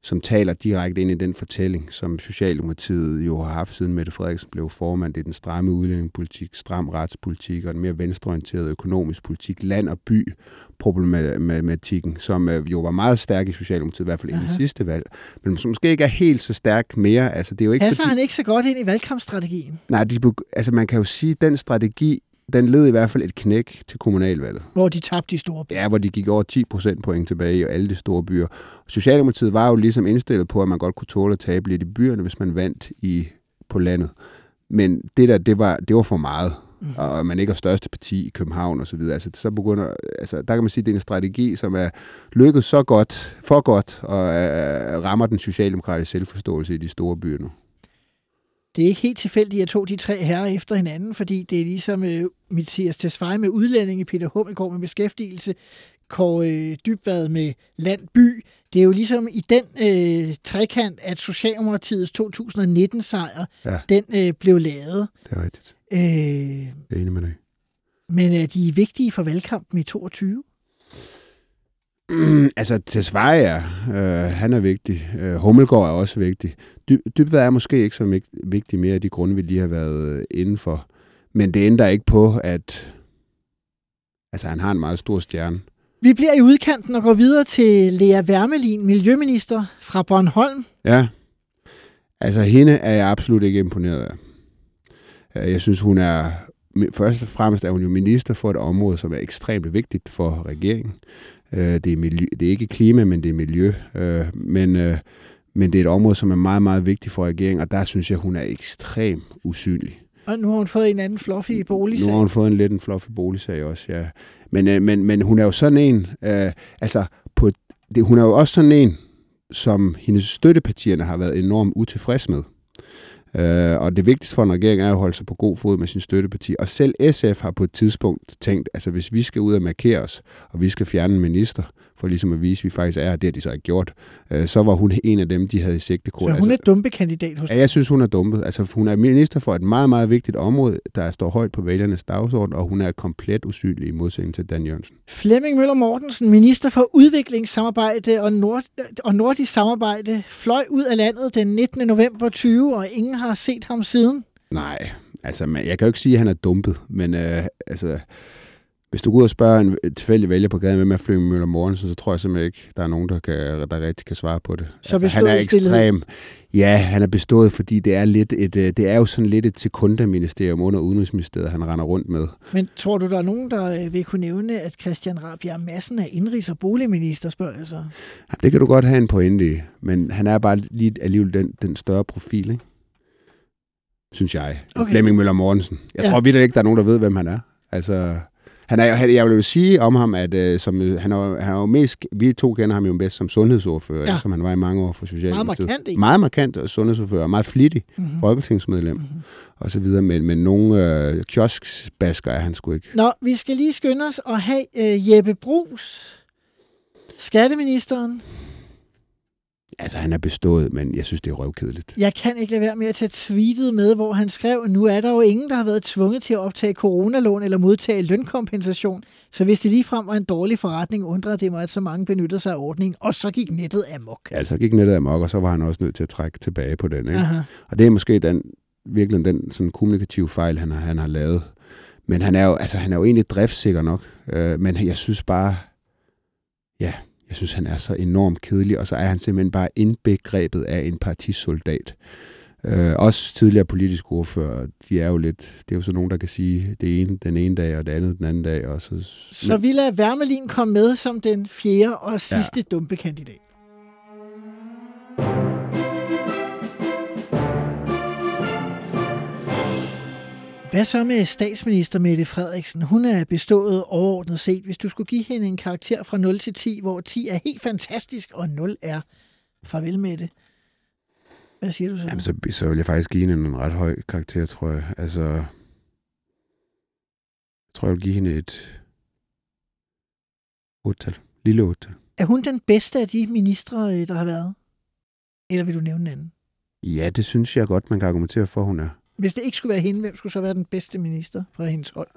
som taler direkte ind i den fortælling, som Socialdemokratiet jo har haft siden Mette Frederiksen blev formand. Det er den stramme udlændingepolitik, stram retspolitik og den mere venstreorienterede økonomisk politik, land- og by-problematikken, som øh, jo var meget stærk i Socialdemokratiet, i hvert fald i det sidste valg, men som måske ikke er helt så stærk mere. Altså, det er jo ikke,
Passer fordi... han ikke så godt ind i valgkampsstrategien?
Nej, de, altså, man kan jo sige, at den strategi den led i hvert fald et knæk til kommunalvalget.
Hvor de tabte de store byer.
Ja, hvor de gik over 10 procent point tilbage i alle de store byer. Socialdemokratiet var jo ligesom indstillet på, at man godt kunne tåle at tabe lidt i byerne, hvis man vandt i, på landet. Men det der, det var, det var for meget. Mm. Og man ikke er største parti i København og så videre. Altså, så begynder, altså, der kan man sige, at det er en strategi, som er lykket så godt, for godt, og uh, rammer den socialdemokratiske selvforståelse i de store byer nu
det er ikke helt tilfældigt, at jeg tog de tre herrer efter hinanden, fordi det er ligesom øh, Mathias Tesfaye med udlændinge, Peter Hummelgaard med beskæftigelse, Kåre øh, Dybvad med landby. Det er jo ligesom i den øh, trekant, at Socialdemokratiets 2019-sejr, ja. den øh, blev lavet.
Det er rigtigt. Øh, jeg er enig med dig.
Men er de vigtige for valgkampen i 22?
Mm, *clears throat* altså, til Sverige, øh, han er vigtig. Øh, Hummelgaard er også vigtig. Dy- Dybvad er måske ikke så vigtig mere af de grunde, vi lige har været inden for. Men det ændrer ikke på, at altså, han har en meget stor stjerne.
Vi bliver i udkanten og går videre til Lea Wermelin, miljøminister fra Bornholm.
Ja, altså hende er jeg absolut ikke imponeret af. Øh, jeg synes, hun er først og fremmest er hun jo minister for et område, som er ekstremt vigtigt for regeringen. Øh, det, er miljø, det er ikke klima, men det er miljø. Øh, men, øh, men det er et område, som er meget, meget vigtigt for regeringen, og der synes jeg, hun er ekstremt usynlig.
Og nu har hun fået en anden fluffy boligsag.
Nu har hun fået en lidt en fluffy boligsag også, ja. Men, øh, men, men hun er jo sådan en, øh, altså på, det, hun er jo også sådan en, som hendes støttepartierne har været enormt utilfreds med. Øh, og det vigtigste for en regering er at holde sig på god fod med sin støtteparti. Og selv SF har på et tidspunkt tænkt, altså hvis vi skal ud og markere os, og vi skal fjerne en minister, for ligesom at vise, at vi faktisk er, og det har de så ikke gjort, øh, så var hun en af dem, de havde i sigtekort.
Så hun er dumpekandidat hos
Ja, jeg synes, hun er dumpet. Altså, hun er minister for et meget, meget vigtigt område, der står højt på vælgernes dagsorden, og hun er komplet usynlig i modsætning til Dan Jørgensen.
Flemming Møller Mortensen, minister for udviklingssamarbejde og, nord- og nordisk samarbejde, fløj ud af landet den 19. november 20, og ingen har set ham siden.
Nej, altså, man- jeg kan jo ikke sige, at han er dumpet, men øh, altså, hvis du går ud og spørger en tilfældig vælger på gaden, hvem er Flemming Møller Mortensen, så tror jeg simpelthen ikke, der er nogen, der, kan, der rigtig kan svare på det.
Så
altså, han er ekstrem. Ja, han er bestået, fordi det er, lidt et, øh, det er jo sådan lidt et sekunda-ministerium under Udenrigsministeriet, han render rundt med.
Men tror du, der er nogen, der øh, vil kunne nævne, at Christian Rabjerg Madsen er indrigs- og boligminister, spørger jeg så?
Ja, Det kan du godt have en pointe i, men han er bare lige alligevel den, den større profil, ikke? Synes jeg.
Okay.
Flemming Møller Mortensen. Jeg
ja.
tror vidt ikke, der er nogen, der ved, hvem han er. Altså, han er, han- jeg vil jo sige om ham, at øh, som, øh, han, er, han er jo mest, vi to kender ham jo bedst som sundhedsordfører,
Ja.
som han var i mange år for Socialdemokratiet.
markant, ikke?
Meget markant sundhedsordfører, meget flittig
Mm-hmm.
folketingsmedlem
Mhm.
og så videre, men, men nogle øh, kioskbasker er han sgu ikke.
Nå, vi skal lige skynde os og have øh, Jeppe Brugs, skatteministeren.
Altså, han er bestået, men jeg synes, det er røvkedeligt.
Jeg kan ikke lade være med at tage tweetet med, hvor han skrev, nu er der jo ingen, der har været tvunget til at optage coronalån eller modtage lønkompensation, så hvis det ligefrem var en dårlig forretning, undrede det mig, at så mange benyttede sig af ordningen, og så gik nettet amok.
Ja, altså gik nettet amok, og så var han også nødt til at trække tilbage på den. Ikke?
Aha.
Og det er måske den, virkelig den sådan kommunikative fejl, han har, han har lavet. Men han er jo, altså, han er jo egentlig driftsikker nok. Øh, men jeg synes bare, ja, jeg synes, han er så enormt kedelig, og så er han simpelthen bare indbegrebet af en partisoldat. Øh, også tidligere politiske ordfører, de er jo lidt, det er jo så nogen, der kan sige det ene den ene dag, og det andet den anden dag. Og så,
Så vi lader Wermelin komme med som den fjerde og sidste ja. dumpekandidat. Hvad så med statsminister Mette Frederiksen? Hun er bestået overordnet set. Hvis du skulle give hende en karakter fra 0 til 10, hvor 10 er helt fantastisk, og 0 er farvel med det. Hvad siger du så?
Jamen, så, så vil jeg faktisk give hende en ret høj karakter, tror jeg. Altså, jeg tror, jeg vil give hende et 8 Lille 8
Er hun den bedste af de ministre, øh, der har været? Eller vil du nævne en anden?
Ja, det synes jeg godt, man kan argumentere for, hun er.
Hvis det ikke skulle være hende, hvem skulle så være den bedste minister fra hendes hold?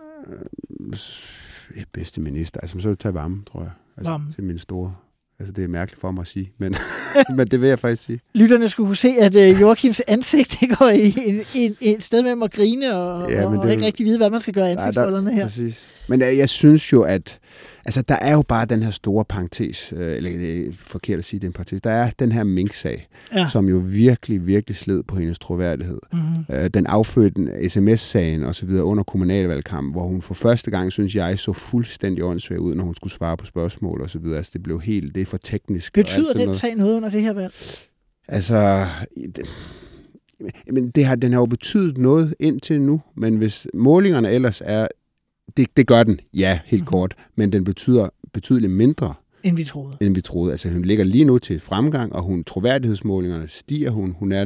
Ja, bedste minister. Altså, så vil jeg tage varme, tror jeg. Altså,
Varme.
Til min store. Altså, det er mærkeligt for mig at sige, men, *laughs* men det vil jeg faktisk sige.
Lytterne skulle kunne se, at øh, Joachims ansigt det går i en, en, en sted mellem at grine og,
Ja, men
og
det-
ikke rigtig vide, hvad man skal gøre
Nej,
ansigtsfolderne her.
Præcis. Men øh, jeg synes jo, at altså, der er jo bare den her store parentes, øh, eller det er forkert at sige, det er en parentes, der er den her mink-sag,
Ja.
som jo virkelig, virkelig sled på hendes troværdighed.
Mm-hmm.
Øh, den affødte sms-sagen og så videre under kommunalvalgkampen, hvor hun for første gang, synes jeg, så fuldstændig åndssvag ud, når hun skulle svare på spørgsmål og så videre. Altså, det blev helt, det er for teknisk.
Betyder den
noget.
sag noget under det her valg?
Altså, det, men det har, den har jo betydet noget indtil nu, men hvis målingerne ellers er, det, det gør den, ja, helt
Mhm.
mm-hmm. kort, men den betyder betydeligt mindre,
End vi troede.
end vi troede. Altså, hun ligger lige nu til fremgang, og hun troværdighedsmålingerne stiger hun. Hun er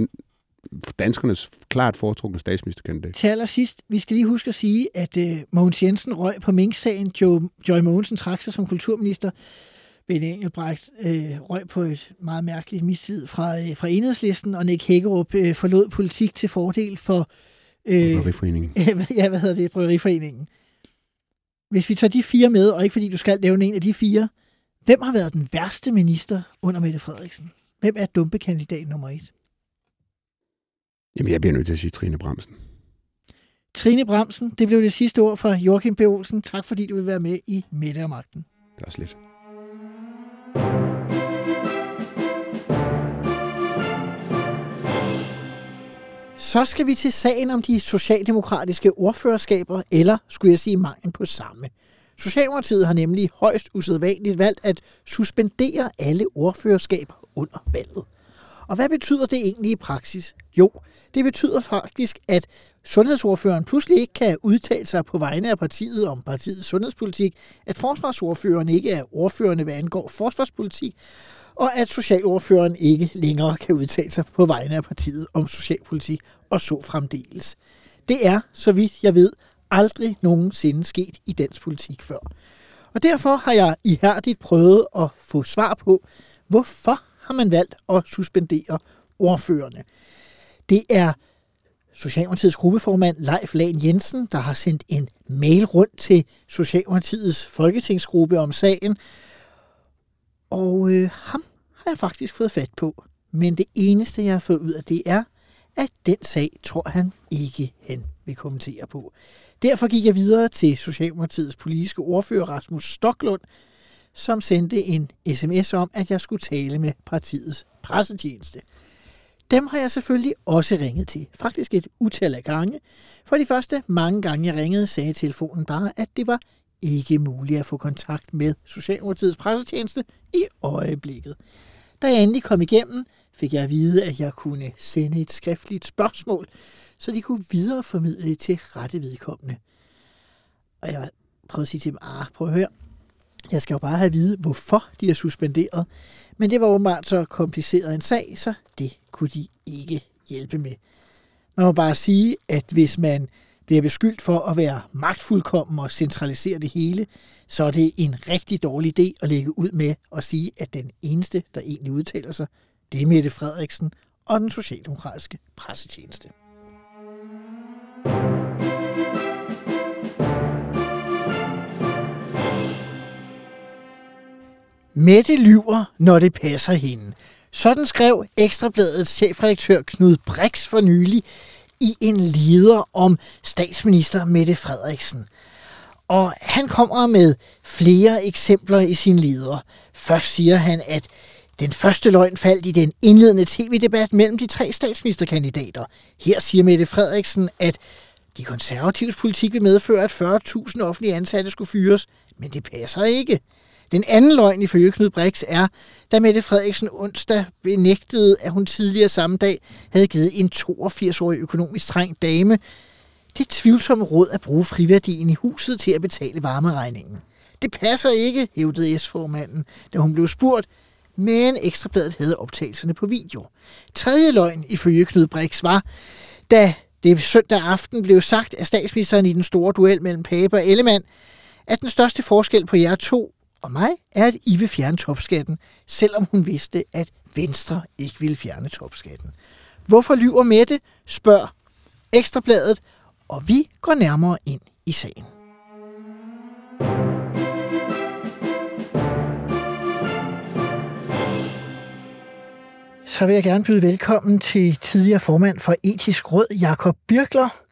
danskernes klart foretrukne statsministerkandidat.
Til allersidst, vi skal lige huske at sige, at øh, Mogens Jensen røg på Mink-sagen. Jo, Joy Mogensen trak sig som kulturminister. Benny Engelbrecht øh, røg på et meget mærkeligt mistid fra, øh, fra enhedslisten, og Nick Hækkerup øh, forlod politik til fordel for øh,
Bryggeriforeningen. *laughs*
ja, hvad hedder det, Bryggeriforeningen. Hvis vi tager de fire med, og ikke fordi du skal nævne en af de fire, hvem har været den værste minister under Mette Frederiksen? Hvem er dumpekandidat nummer et?
Jamen, jeg bliver nødt til at sige Trine Bremsen.
Trine Bremsen, det blev det sidste ord fra Joachim B. Olsen. Tak fordi du vil være med i Mette og Magten.
Det er også
Så skal vi til sagen om de socialdemokratiske ordførerskaber, eller skulle jeg sige mangel på samme. Socialdemokratiet har nemlig højst usædvanligt valgt at suspendere alle ordførerskaber under valget. Og hvad betyder det egentlig i praksis? Jo, det betyder faktisk, at sundhedsordføreren pludselig ikke kan udtale sig på vegne af partiet om partiets sundhedspolitik, at forsvarsordføreren ikke er ordførende, hvad angår forsvarspolitik, og at socialordføreren ikke længere kan udtale sig på vegne af partiet om socialpolitik, og så fremdeles. Det er, så vidt jeg ved, aldrig nogensinde sket i dansk politik før. Og derfor har jeg ihærdigt prøvet at få svar på, hvorfor har man valgt at suspendere ordførende. Det er Socialdemokratiets gruppeformand Leif Lahn Jensen, der har sendt en mail rundt til Socialdemokratiets folketingsgruppe om sagen. Og øh, ham har jeg faktisk fået fat på. Men det eneste, jeg har fået ud af det er, at den sag tror han ikke, han vil kommentere på. Derfor gik jeg videre til Socialdemokratiets politiske ordfører Rasmus Stoklund, som sendte en sms om, at jeg skulle tale med partiets pressetjeneste. Dem har jeg selvfølgelig også ringet til. Faktisk et utal af gange. For de første mange gange, jeg ringede, sagde telefonen bare, at det var ikke muligt at få kontakt med Socialdemokratiets pressetjeneste i øjeblikket. Da jeg endelig kom igennem, fik jeg at vide, at jeg kunne sende et skriftligt spørgsmål, så de kunne videreformidle det til rette vedkommende. Og jeg prøvede at sige til dem, ah, prøv at høre, jeg skal jo bare have at vide, hvorfor de er suspenderet. Men det var åbenbart så kompliceret en sag, så det kunne de ikke hjælpe med. Man må bare sige, at hvis man bliver beskyldt for at være magtfuldkommen og centralisere det hele, så er det en rigtig dårlig idé at lægge ud med at sige, at den eneste, der egentlig udtaler sig, det er Mette Frederiksen og den socialdemokratiske pressetjeneste. Mette lyver, når det passer hende. Sådan skrev Ekstrabladets chefredaktør Knud Brix for nylig i en leder om statsminister Mette Frederiksen. Og han kommer med flere eksempler i sin leder. Først siger han, at den første løgn faldt i den indledende tv-debat mellem de tre statsministerkandidater. Her siger Mette Frederiksen, at de konservatives politik vil medføre, at 40.000 offentlige ansatte skulle fyres, men det passer ikke. Den anden løgn ifølge Knud Brix er, da Mette Frederiksen onsdag benægtede, at hun tidligere samme dag havde givet en 82-årig økonomisk trængt dame det tvivlsomme råd at bruge friværdien i huset til at betale varmeregningen. Det passer ikke, hævdede S-formanden, da hun blev spurgt, men Ekstrabladet havde optagelserne på video. Tredje løgn ifølge Knud Brix var, da det søndag aften blev sagt af statsministeren i den store duel mellem Pape og Ellemann, at den største forskel på jer to og mig er, at I vil fjerne topskatten, selvom hun vidste, at Venstre ikke ville fjerne topskatten. Hvorfor lyver Mette, spørger Ekstrabladet, og vi går nærmere ind i sagen. Så vil jeg gerne byde velkommen til tidligere formand for Etisk Råd, Jakob Birkler.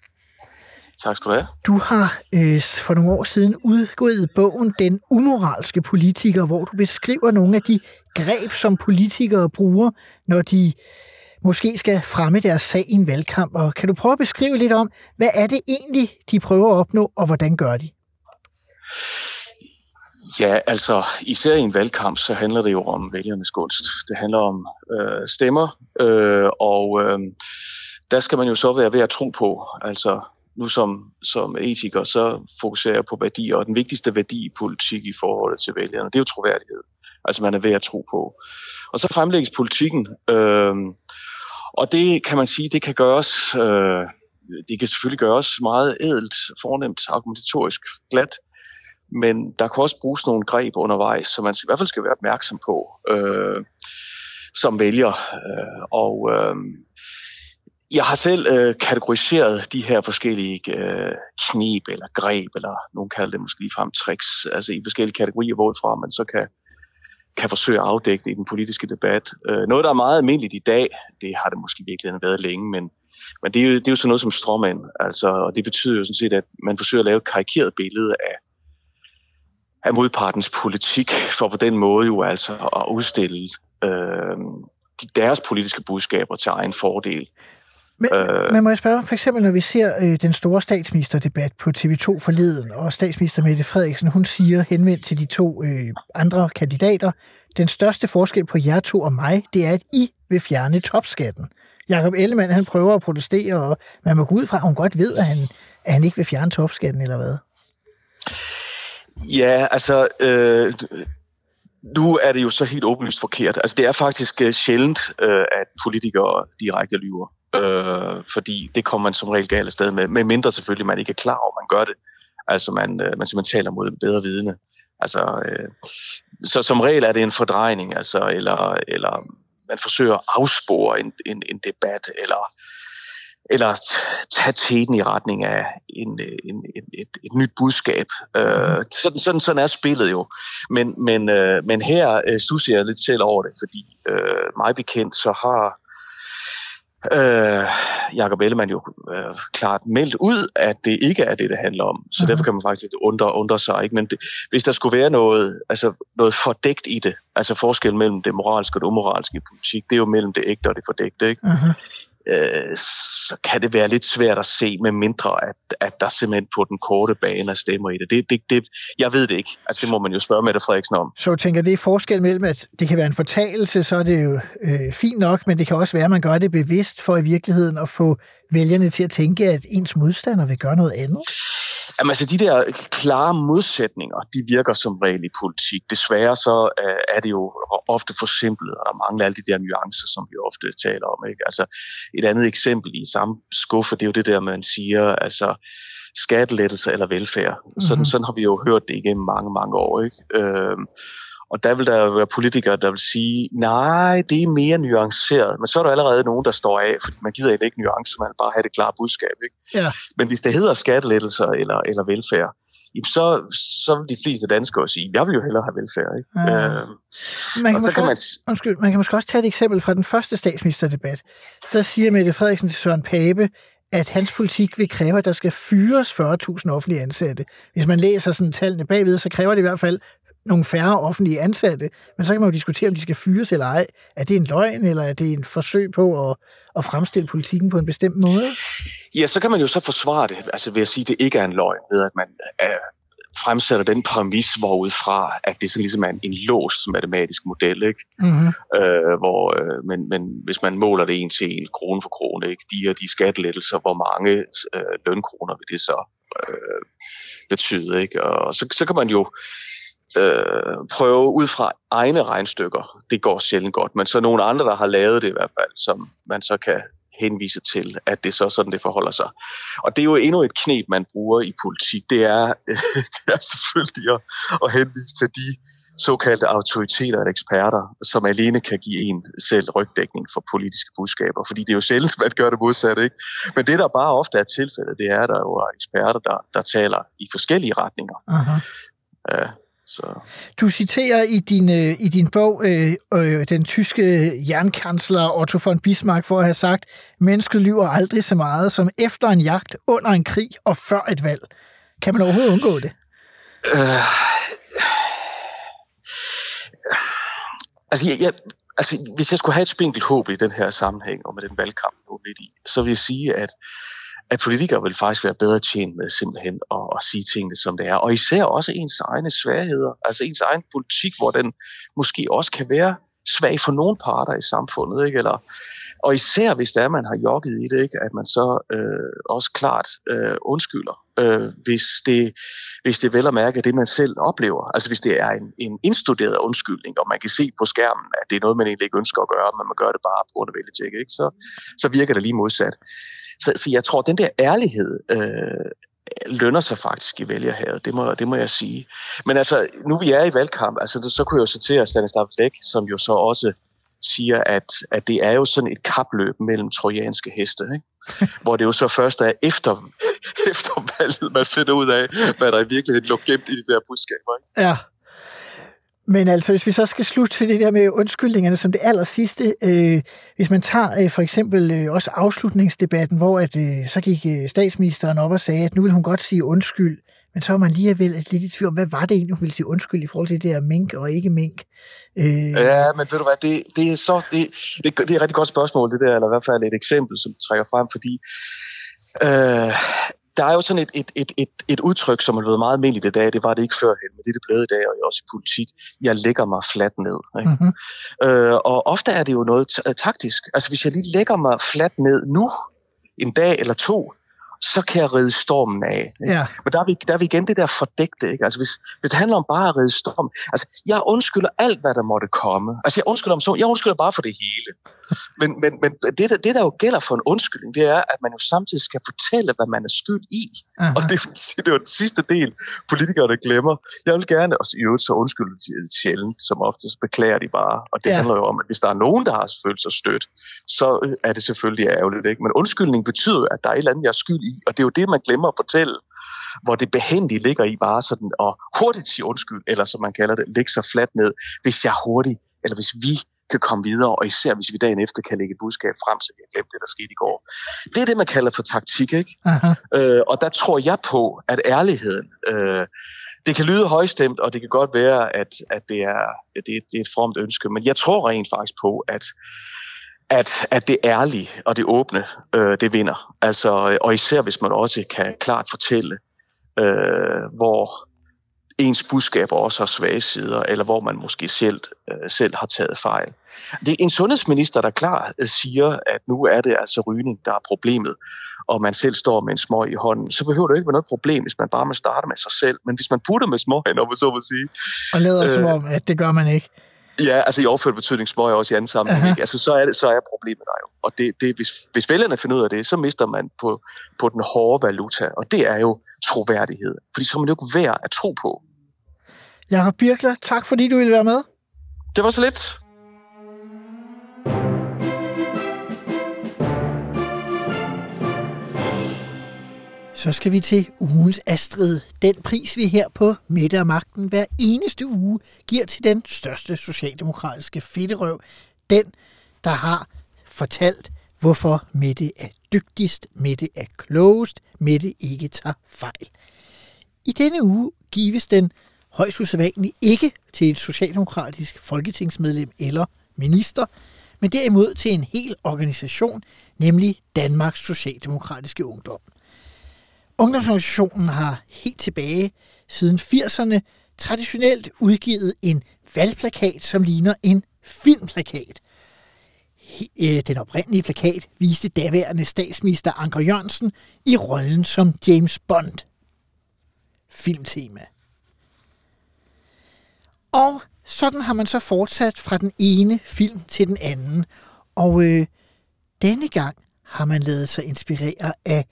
Tak skal du have.
Du har øh, for nogle år siden udgået bogen Den umoralske politiker, hvor du beskriver nogle af de greb, som politikere bruger, når de måske skal fremme deres sag i en valgkamp. Og kan du prøve at beskrive lidt om, hvad er det egentlig, de prøver at opnå, og hvordan gør de?
Ja, altså især i en valgkamp, så handler det jo om vælgernes gunst. Det handler om øh, stemmer, øh, og øh, der skal man jo så være ved at tro på. Altså nu som, som etiker, så fokuserer jeg på værdier, og den vigtigste værdi i politik i forhold til vælgerne, det er jo troværdighed. Altså man er ved at tro på. Og så fremlægges politikken, øh, og det kan man sige, det kan gøres, øh, det kan selvfølgelig gøres meget ædelt, fornemt, argumentatorisk, glat, men der kan også bruges nogle greb undervejs, som man i hvert fald skal være opmærksom på øh, som vælger. Øh, og øh, jeg har selv øh, kategoriseret de her forskellige øh, knep eller greb, eller nogen kalder det måske ligefrem tricks, altså i forskellige kategorier, hvorfra man så kan, kan forsøge at afdække det i den politiske debat. Øh, noget, der er meget almindeligt i dag, det har det måske virkelig været længe, men, men det, er jo, det er jo sådan noget som stråmand, altså, og det betyder jo sådan set, at man forsøger at lave et karikeret billede af, af modpartens politik, for på den måde jo altså at udstille øh, deres politiske budskaber til egen fordel.
Men, øh, men må jeg spørge, for eksempel når vi ser øh, den store statsministerdebat på TV2 forleden, og statsminister Mette Frederiksen, hun siger henvendt til de to øh, andre kandidater, den største forskel på jer to og mig, det er, at I vil fjerne topskatten. Jakob Ellemann, han prøver at protestere, og man må gå ud fra, at hun godt ved, at han, at han ikke vil fjerne topskatten, eller hvad?
Ja, altså, øh, nu er det jo så helt åbenlyst forkert. Altså, det er faktisk uh, sjældent, uh, at politikere direkte lyver. Uh, fordi det kommer man som regel galt sted med, med mindre selvfølgelig, man ikke er klar over, man gør det. Altså, man, uh, man simpelthen taler mod bedre vidne. Altså, uh, så som regel er det en fordrejning, altså, eller, eller man forsøger at afspore en, en, en debat, eller eller tage teten i retning af en, en, en, et, et nyt budskab. Øh, sådan, sådan, sådan er spillet jo. Men, men, øh, men her øh, stusser jeg lidt selv over det, fordi øh, mig bekendt, så har øh, Jacob Ellemann jo øh, klart meldt ud, at det ikke er det, det handler om. Så uh-huh. derfor kan man faktisk lidt undre, undre sig. Ikke? Men det, hvis der skulle være noget, altså noget fordækt i det, altså forskel mellem det moralske og det umoralske i politik, det er jo mellem det ægte og det fordægte. Ikke? Uh-huh øh, så kan det være lidt svært at se, med mindre at, at der simpelthen på den korte bane er stemmer i det. det, det, det jeg ved det ikke. Altså, det må man jo spørge Mette Frederiksen om.
Så tænker, det er forskel mellem, at det kan være en fortalelse, så er det jo øh, fint nok, men det kan også være, at man gør det bevidst for i virkeligheden at få vælgerne til at tænke, at ens modstander vil gøre noget andet?
Jamen, altså, de der klare modsætninger, de virker som regel i politik. Desværre så øh, er det jo ofte for simpelt, og der mangler alle de der nuancer, som vi ofte taler om. Ikke? Altså, et andet eksempel i samme skuffe, det er jo det der, man siger, altså skattelettelser eller velfærd. Mm-hmm. Sådan, sådan har vi jo hørt det igennem mange, mange år. Ikke? Øh, og der vil der være politikere, der vil sige, nej, det er mere nuanceret. Men så er der allerede nogen, der står af, fordi man gider ikke nuancer, man vil bare have det klare budskab. Ikke?
Ja.
Men hvis det hedder skattelettelser eller, eller velfærd, så, så vil de fleste danskere sige, jeg vil jo hellere have velfærd. Ikke? Ja.
Øh, man, kan kan man... Også, undskyld, man kan måske også tage et eksempel fra den første statsministerdebat. Der siger Mette Frederiksen til Søren Pape, at hans politik vil kræve, at der skal fyres 40.000 offentlige ansatte. Hvis man læser sådan tallene bagved, så kræver det i hvert fald nogle færre offentlige ansatte, men så kan man jo diskutere, om de skal fyres eller ej. Er det en løgn, eller er det en forsøg på at, at fremstille politikken på en bestemt måde?
Ja, så kan man jo så forsvare det, altså ved at sige, at det ikke er en løgn, ved at man øh, fremsætter den præmis, hvorudfra, at det så ligesom er en, en låst matematisk model, ikke? Mm-hmm. Øh, hvor, øh, men, men hvis man måler det en til en, krone for krone, ikke? de og de skattelettelser, hvor mange øh, lønkroner vil det så øh, betyde, ikke? Og så, så kan man jo øh, prøve ud fra egne regnstykker. Det går sjældent godt, men så nogle andre, der har lavet det i hvert fald, som man så kan henvise til, at det er så sådan, det forholder sig. Og det er jo endnu et knep, man bruger i politik. Det er, *laughs* det er selvfølgelig at, at henvise til de såkaldte autoriteter og eksperter, som alene kan give en selv rygdækning for politiske budskaber. Fordi det er jo sjældent, man gør det modsatte. Ikke? Men det, der bare ofte er tilfældet, det er, at der jo er eksperter, der, der taler i forskellige retninger.
Aha.
Uh, så.
Du citerer i din, øh, i din bog øh, øh, den tyske jernkansler Otto von Bismarck for at have sagt, mennesket lyver aldrig så meget som efter en jagt, under en krig og før et valg. Kan man overhovedet undgå det? Øh,
altså, jeg, jeg, altså, hvis jeg skulle have et spinkelt håb i den her sammenhæng og med den valgkamp, nu lidt i, så vil jeg sige, at at politikere vil faktisk være bedre tjent med simpelthen at, at sige tingene, som det er. Og især også ens egne sværheder, altså ens egen politik, hvor den måske også kan være svag for nogle parter i samfundet, ikke? Eller, og især hvis det er, man har jogget i det, ikke? at man så øh, også klart øh, undskylder, øh, hvis, det, hvis det vel at mærke det, man selv oplever. Altså hvis det er en, en indstuderet undskyldning, og man kan se på skærmen, at det er noget, man egentlig ikke ønsker at gøre, men man gør det bare på grund af ikke? Så, så virker det lige modsat. Så, så jeg tror, at den der ærlighed øh, lønner sig faktisk i vælgerhavet, det må, det må jeg sige. Men altså, nu vi er i valgkamp, altså, så kunne jeg jo citere Stanislav Lek, som jo så også siger, at, at det er jo sådan et kapløb mellem trojanske heste, ikke? *laughs* hvor det jo så først er efter, *laughs* efter valget, man finder ud af, hvad der i virkeligheden lå gemt i de der budskaber. Ikke?
Ja. Men altså, hvis vi så skal slutte til det der med undskyldningerne som det aller sidste, øh, hvis man tager øh, for eksempel øh, også afslutningsdebatten, hvor at, øh, så gik øh, statsministeren op og sagde, at nu vil hun godt sige undskyld, men så var man lige lidt i tvivl om, hvad var det egentlig, hun ville sige undskyld i forhold til det der mink og ikke mink?
Øh... Ja, men ved du hvad, det, det, er så, det, det, det er et rigtig godt spørgsmål, det der, eller i hvert fald et eksempel, som trækker frem, fordi øh, der er jo sådan et, et, et, et, et udtryk, som er blevet meget almindeligt i dag, det var det ikke førhen, men det er det blevet i dag, og også i politik. Jeg lægger mig fladt ned. Ikke? Mm-hmm. Øh, og ofte er det jo noget taktisk. Altså hvis jeg lige lægger mig fladt ned nu, en dag eller to, så kan jeg ride stormen af. Ikke? Ja. Men der er, vi, der er vi igen det der fordægte. Ikke? Altså, hvis, hvis det handler om bare at ride stormen. Altså, jeg undskylder alt, hvad der måtte komme. Altså, jeg undskylder, om så, jeg undskylder bare for det hele. Men, men, men det, der, det, der jo gælder for en undskyldning, det er, at man jo samtidig skal fortælle, hvad man er skyld i. Aha. Og det, det er jo den sidste del, politikerne glemmer. Jeg vil gerne, og i øvrigt så undskylde sjældent, som ofte så beklager de bare. Og det ja. handler jo om, at hvis der er nogen, der har følt sig stødt, så er det selvfølgelig ærgerligt. Ikke? Men undskyldning betyder, at der er et eller andet, jeg er skyld i, og det er jo det, man glemmer at fortælle hvor det behændige ligger i bare sådan at hurtigt sige undskyld, eller som man kalder det, lægge sig fladt ned, hvis jeg hurtigt, eller hvis vi kan komme videre, og især hvis vi dagen efter kan lægge et budskab frem, så vi har glemt det, der skete i går. Det er det, man kalder for taktik, ikke? Øh, og der tror jeg på, at ærligheden, øh, det kan lyde højstemt, og det kan godt være, at, at det, er, det, det er et fromt ønske, men jeg tror rent faktisk på, at at, at det ærlige og det åbne, øh, det vinder. Altså, og især hvis man også kan klart fortælle, øh, hvor ens budskaber også har svage sider, eller hvor man måske selv, øh, selv har taget fejl. Det er en sundhedsminister, der klar øh, siger, at nu er det altså rygning, der er problemet, og man selv står med en smøg i hånden, så behøver det ikke være noget problem, hvis man bare må starte med sig selv. Men hvis man putter med smøgen, om man så må sige...
Og lader øh, som om, at det gør man ikke.
Ja, altså i overført betydning smøg også i anden sammenhæng. Ikke? Altså, så, er det, så er problemet der jo. Og det, det, hvis, hvis vælgerne finder ud af det, så mister man på, på den hårde valuta, og det er jo troværdighed. Fordi så er man jo ikke værd at tro på.
Jakob Birkler, tak fordi du ville være med.
Det var så lidt.
Så skal vi til ugens Astrid. Den pris, vi her på Mette og Magten hver eneste uge giver til den største socialdemokratiske fedterøv. Den, der har fortalt, hvorfor Mette er dygtigst, Mette er klogest, Mette ikke tager fejl. I denne uge gives den højst usædvanligt ikke til et socialdemokratisk folketingsmedlem eller minister, men derimod til en hel organisation, nemlig Danmarks Socialdemokratiske Ungdom. Ungdomsorganisationen har helt tilbage siden 80'erne traditionelt udgivet en valgplakat, som ligner en filmplakat. Øh, den oprindelige plakat viste daværende statsminister Anker Jørgensen i rollen som James Bond. Filmtema. Og sådan har man så fortsat fra den ene film til den anden. Og øh, denne gang har man lavet sig inspirere af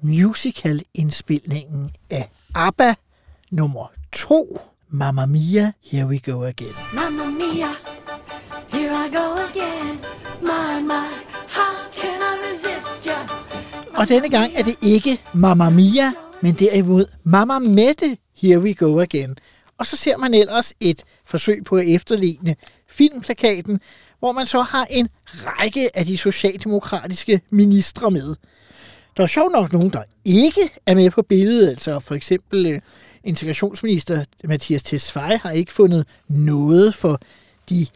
musical-indspilningen af ABBA nummer 2, Mamma Mia, Here We Go Again. Mamma Mia, here I go again. My, my, how can I resist ya? Og denne gang er det ikke Mamma Mia, men derimod Mamma Mette, Here We Go Again. Og så ser man ellers et forsøg på at efterligne filmplakaten, hvor man så har en række af de socialdemokratiske ministre med. Der er sjovt nok nogen, der ikke er med på billedet. Altså for eksempel øh, integrationsminister Mathias Tesfaye har ikke fundet noget for de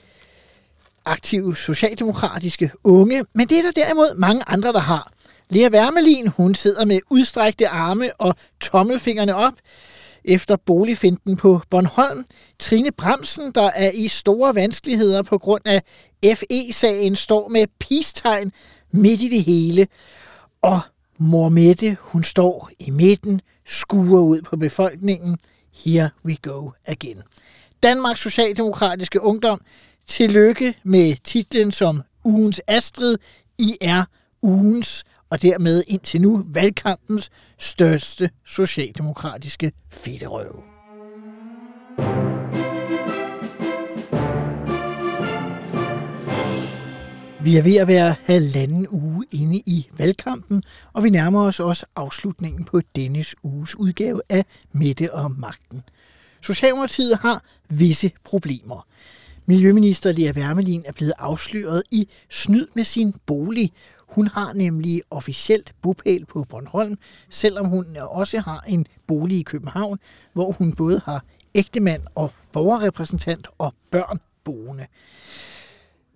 aktive socialdemokratiske unge, men det er der derimod mange andre, der har. Lea Wermelin, hun sidder med udstrækte arme og tommelfingerne op efter boligfinden på Bornholm. Trine Bremsen, der er i store vanskeligheder på grund af FE-sagen, står med peace midt i det hele. Og Mor Mette, hun står i midten, skuer ud på befolkningen. Here we go again. Danmarks Socialdemokratiske Ungdom, tillykke med titlen som ugens Astrid. I er ugens og dermed indtil nu valgkampens største socialdemokratiske fedterøv. Vi er ved at være halvanden uge inde i valgkampen, og vi nærmer os også afslutningen på dennes uges udgave af Mette og Magten. Socialdemokratiet har visse problemer. Miljøminister Lea Wermelin er blevet afsløret i snyd med sin bolig. Hun har nemlig officielt bopæl på Bornholm, selvom hun også har en bolig i København, hvor hun både har ægtemand og borgerrepræsentant og børn boende.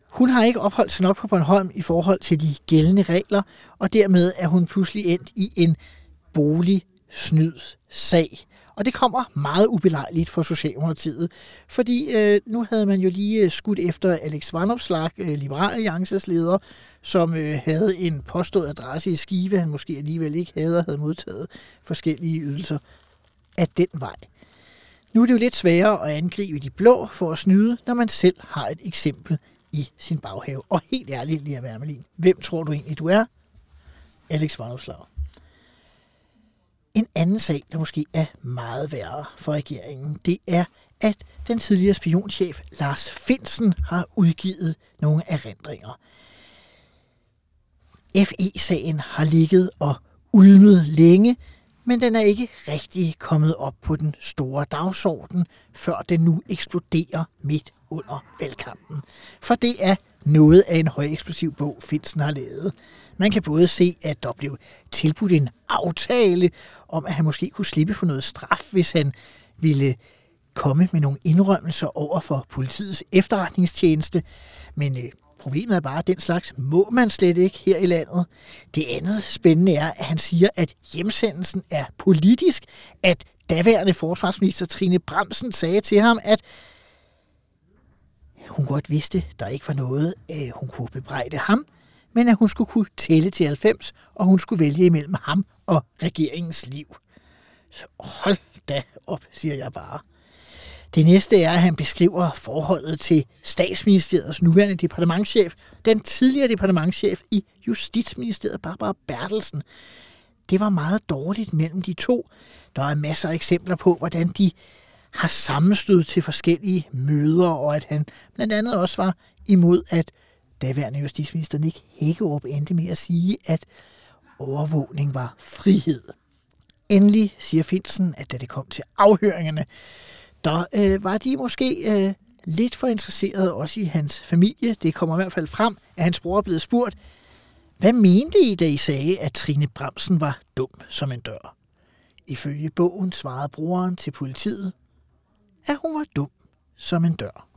Hun har ikke opholdt sig nok på Bornholm i forhold til de gældende regler, og dermed er hun pludselig endt i en boligsnydssag. Og det kommer meget ubelejligt for Socialdemokratiet, fordi øh, nu havde man jo lige øh, skudt efter Alex Vanopslag, øh, Liberal Alliances leder, som øh, havde en påstået adresse i Skive, han måske alligevel ikke havde og havde modtaget forskellige ydelser af den vej. Nu er det jo lidt sværere at angribe de blå for at snyde, når man selv har et eksempel i sin baghave. Og helt ærligt, Lea Wermelin, hvem tror du egentlig, du er? Alex Vanopslag. En anden sag, der måske er meget værre for regeringen, det er, at den tidligere spionchef Lars Finsen har udgivet nogle erindringer. FE-sagen har ligget og ulmet længe, men den er ikke rigtig kommet op på den store dagsorden, før den nu eksploderer midt under valgkampen. For det er noget af en højeksplosiv bog, Finsen har lavet. Man kan både se, at der blev tilbudt en aftale om, at han måske kunne slippe for noget straf, hvis han ville komme med nogle indrømmelser over for politiets efterretningstjeneste. Men øh, problemet er bare, at den slags må man slet ikke her i landet. Det andet spændende er, at han siger, at hjemsendelsen er politisk, at daværende forsvarsminister Trine Bremsen sagde til ham, at hun godt vidste, der ikke var noget, øh, hun kunne bebrejde ham, men at hun skulle kunne tælle til 90, og hun skulle vælge imellem ham og regeringens liv. Så hold da op, siger jeg bare. Det næste er, at han beskriver forholdet til statsministeriets nuværende departementschef, den tidligere departementschef i Justitsministeriet, Barbara Bertelsen. Det var meget dårligt mellem de to. Der er masser af eksempler på, hvordan de har sammenstød til forskellige møder, og at han blandt andet også var imod, at daværende justitsminister Nick Hækkerup endte med at sige, at overvågning var frihed. Endelig siger Finsen, at da det kom til afhøringerne, der øh, var de måske øh, lidt for interesserede også i hans familie. Det kommer i hvert fald frem, at hans bror er blevet spurgt, hvad mente I, da I sagde, at Trine Bremsen var dum som en dør? Ifølge bogen svarede broren til politiet, at hun var dum som en dør.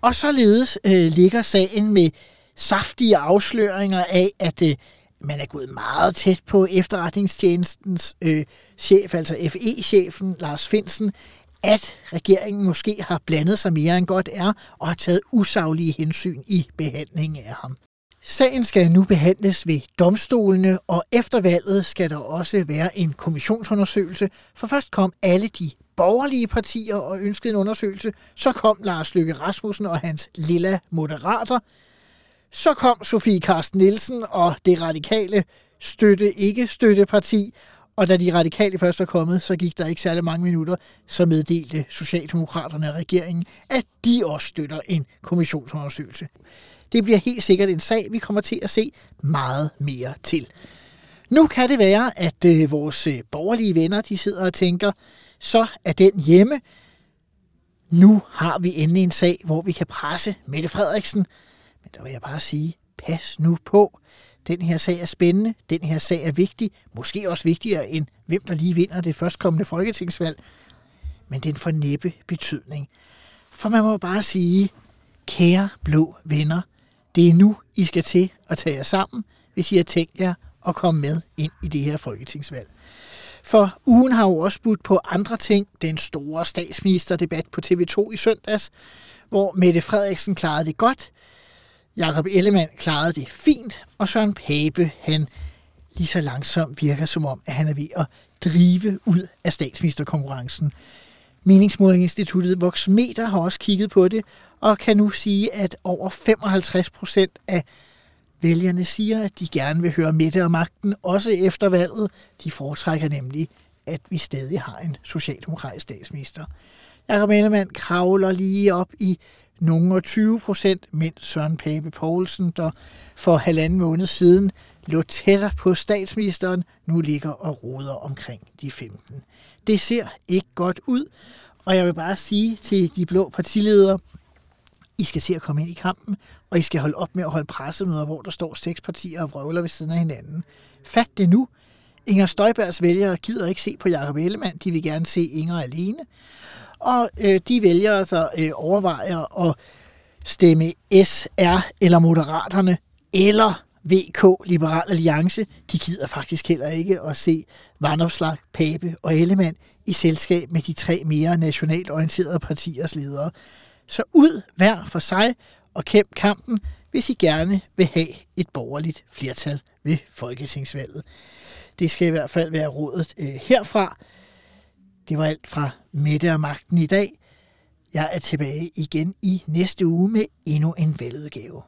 Og således øh, ligger sagen med saftige afsløringer af, at øh, man er gået meget tæt på efterretningstjenestens øh, chef, altså FE-chefen Lars Finsen, at regeringen måske har blandet sig mere end godt er, og har taget usaglige hensyn i behandlingen af ham. Sagen skal nu behandles ved domstolene, og efter valget skal der også være en kommissionsundersøgelse, for først kom alle de borgerlige partier og ønskede en undersøgelse. Så kom Lars Løkke Rasmussen og hans lilla moderater. Så kom Sofie Karsten Nielsen og det radikale støtte ikke støtteparti. Og da de radikale først var kommet, så gik der ikke særlig mange minutter, så meddelte Socialdemokraterne og regeringen, at de også støtter en kommissionsundersøgelse. Det bliver helt sikkert en sag, vi kommer til at se meget mere til. Nu kan det være, at øh, vores øh, borgerlige venner de sidder og tænker, så er den hjemme. Nu har vi endelig en sag, hvor vi kan presse Mette Frederiksen. Men der vil jeg bare sige, pas nu på. Den her sag er spændende, den her sag er vigtig, måske også vigtigere end hvem der lige vinder det førstkommende folketingsvalg. Men den får næppe betydning. For man må bare sige, kære blå venner, det er nu, I skal til at tage jer sammen, hvis I har tænkt jer at komme med ind i det her folketingsvalg. For ugen har jo også budt på andre ting. Den store statsministerdebat på TV2 i søndags, hvor Mette Frederiksen klarede det godt, Jakob Ellemann klarede det fint, og Søren Pape, han lige så langsomt virker som om, at han er ved at drive ud af statsministerkonkurrencen. Meningsmålinginstituttet Voxmeter har også kigget på det, og kan nu sige, at over 55 procent af vælgerne siger, at de gerne vil høre Mette og magten, også efter valget. De foretrækker nemlig, at vi stadig har en socialdemokratisk statsminister. Jakob Ellemann kravler lige op i nogle 20 procent, mens Søren Pape Poulsen, der for halvanden måned siden lå tættere på statsministeren, nu ligger og roder omkring de 15. Det ser ikke godt ud, og jeg vil bare sige til de blå partiledere, I skal se at komme ind i kampen, og I skal holde op med at holde pressemøder, hvor der står seks partier og vrøvler ved siden af hinanden. Fat det nu. Inger Støjbergs vælgere gider ikke se på Jakob Ellemann, de vil gerne se Inger alene og øh, de vælgere, altså øh, overvejer at stemme SR eller Moderaterne, eller VK Liberal Alliance, de gider faktisk heller ikke at se Vandopslag, Pape og Ellemann i selskab med de tre mere nationalt orienterede partiers ledere. Så ud hver for sig og kæmp kampen, hvis I gerne vil have et borgerligt flertal ved folketingsvalget. Det skal i hvert fald være rådet øh, herfra. Det var alt fra Mette og Magten i dag. Jeg er tilbage igen i næste uge med endnu en veludgave.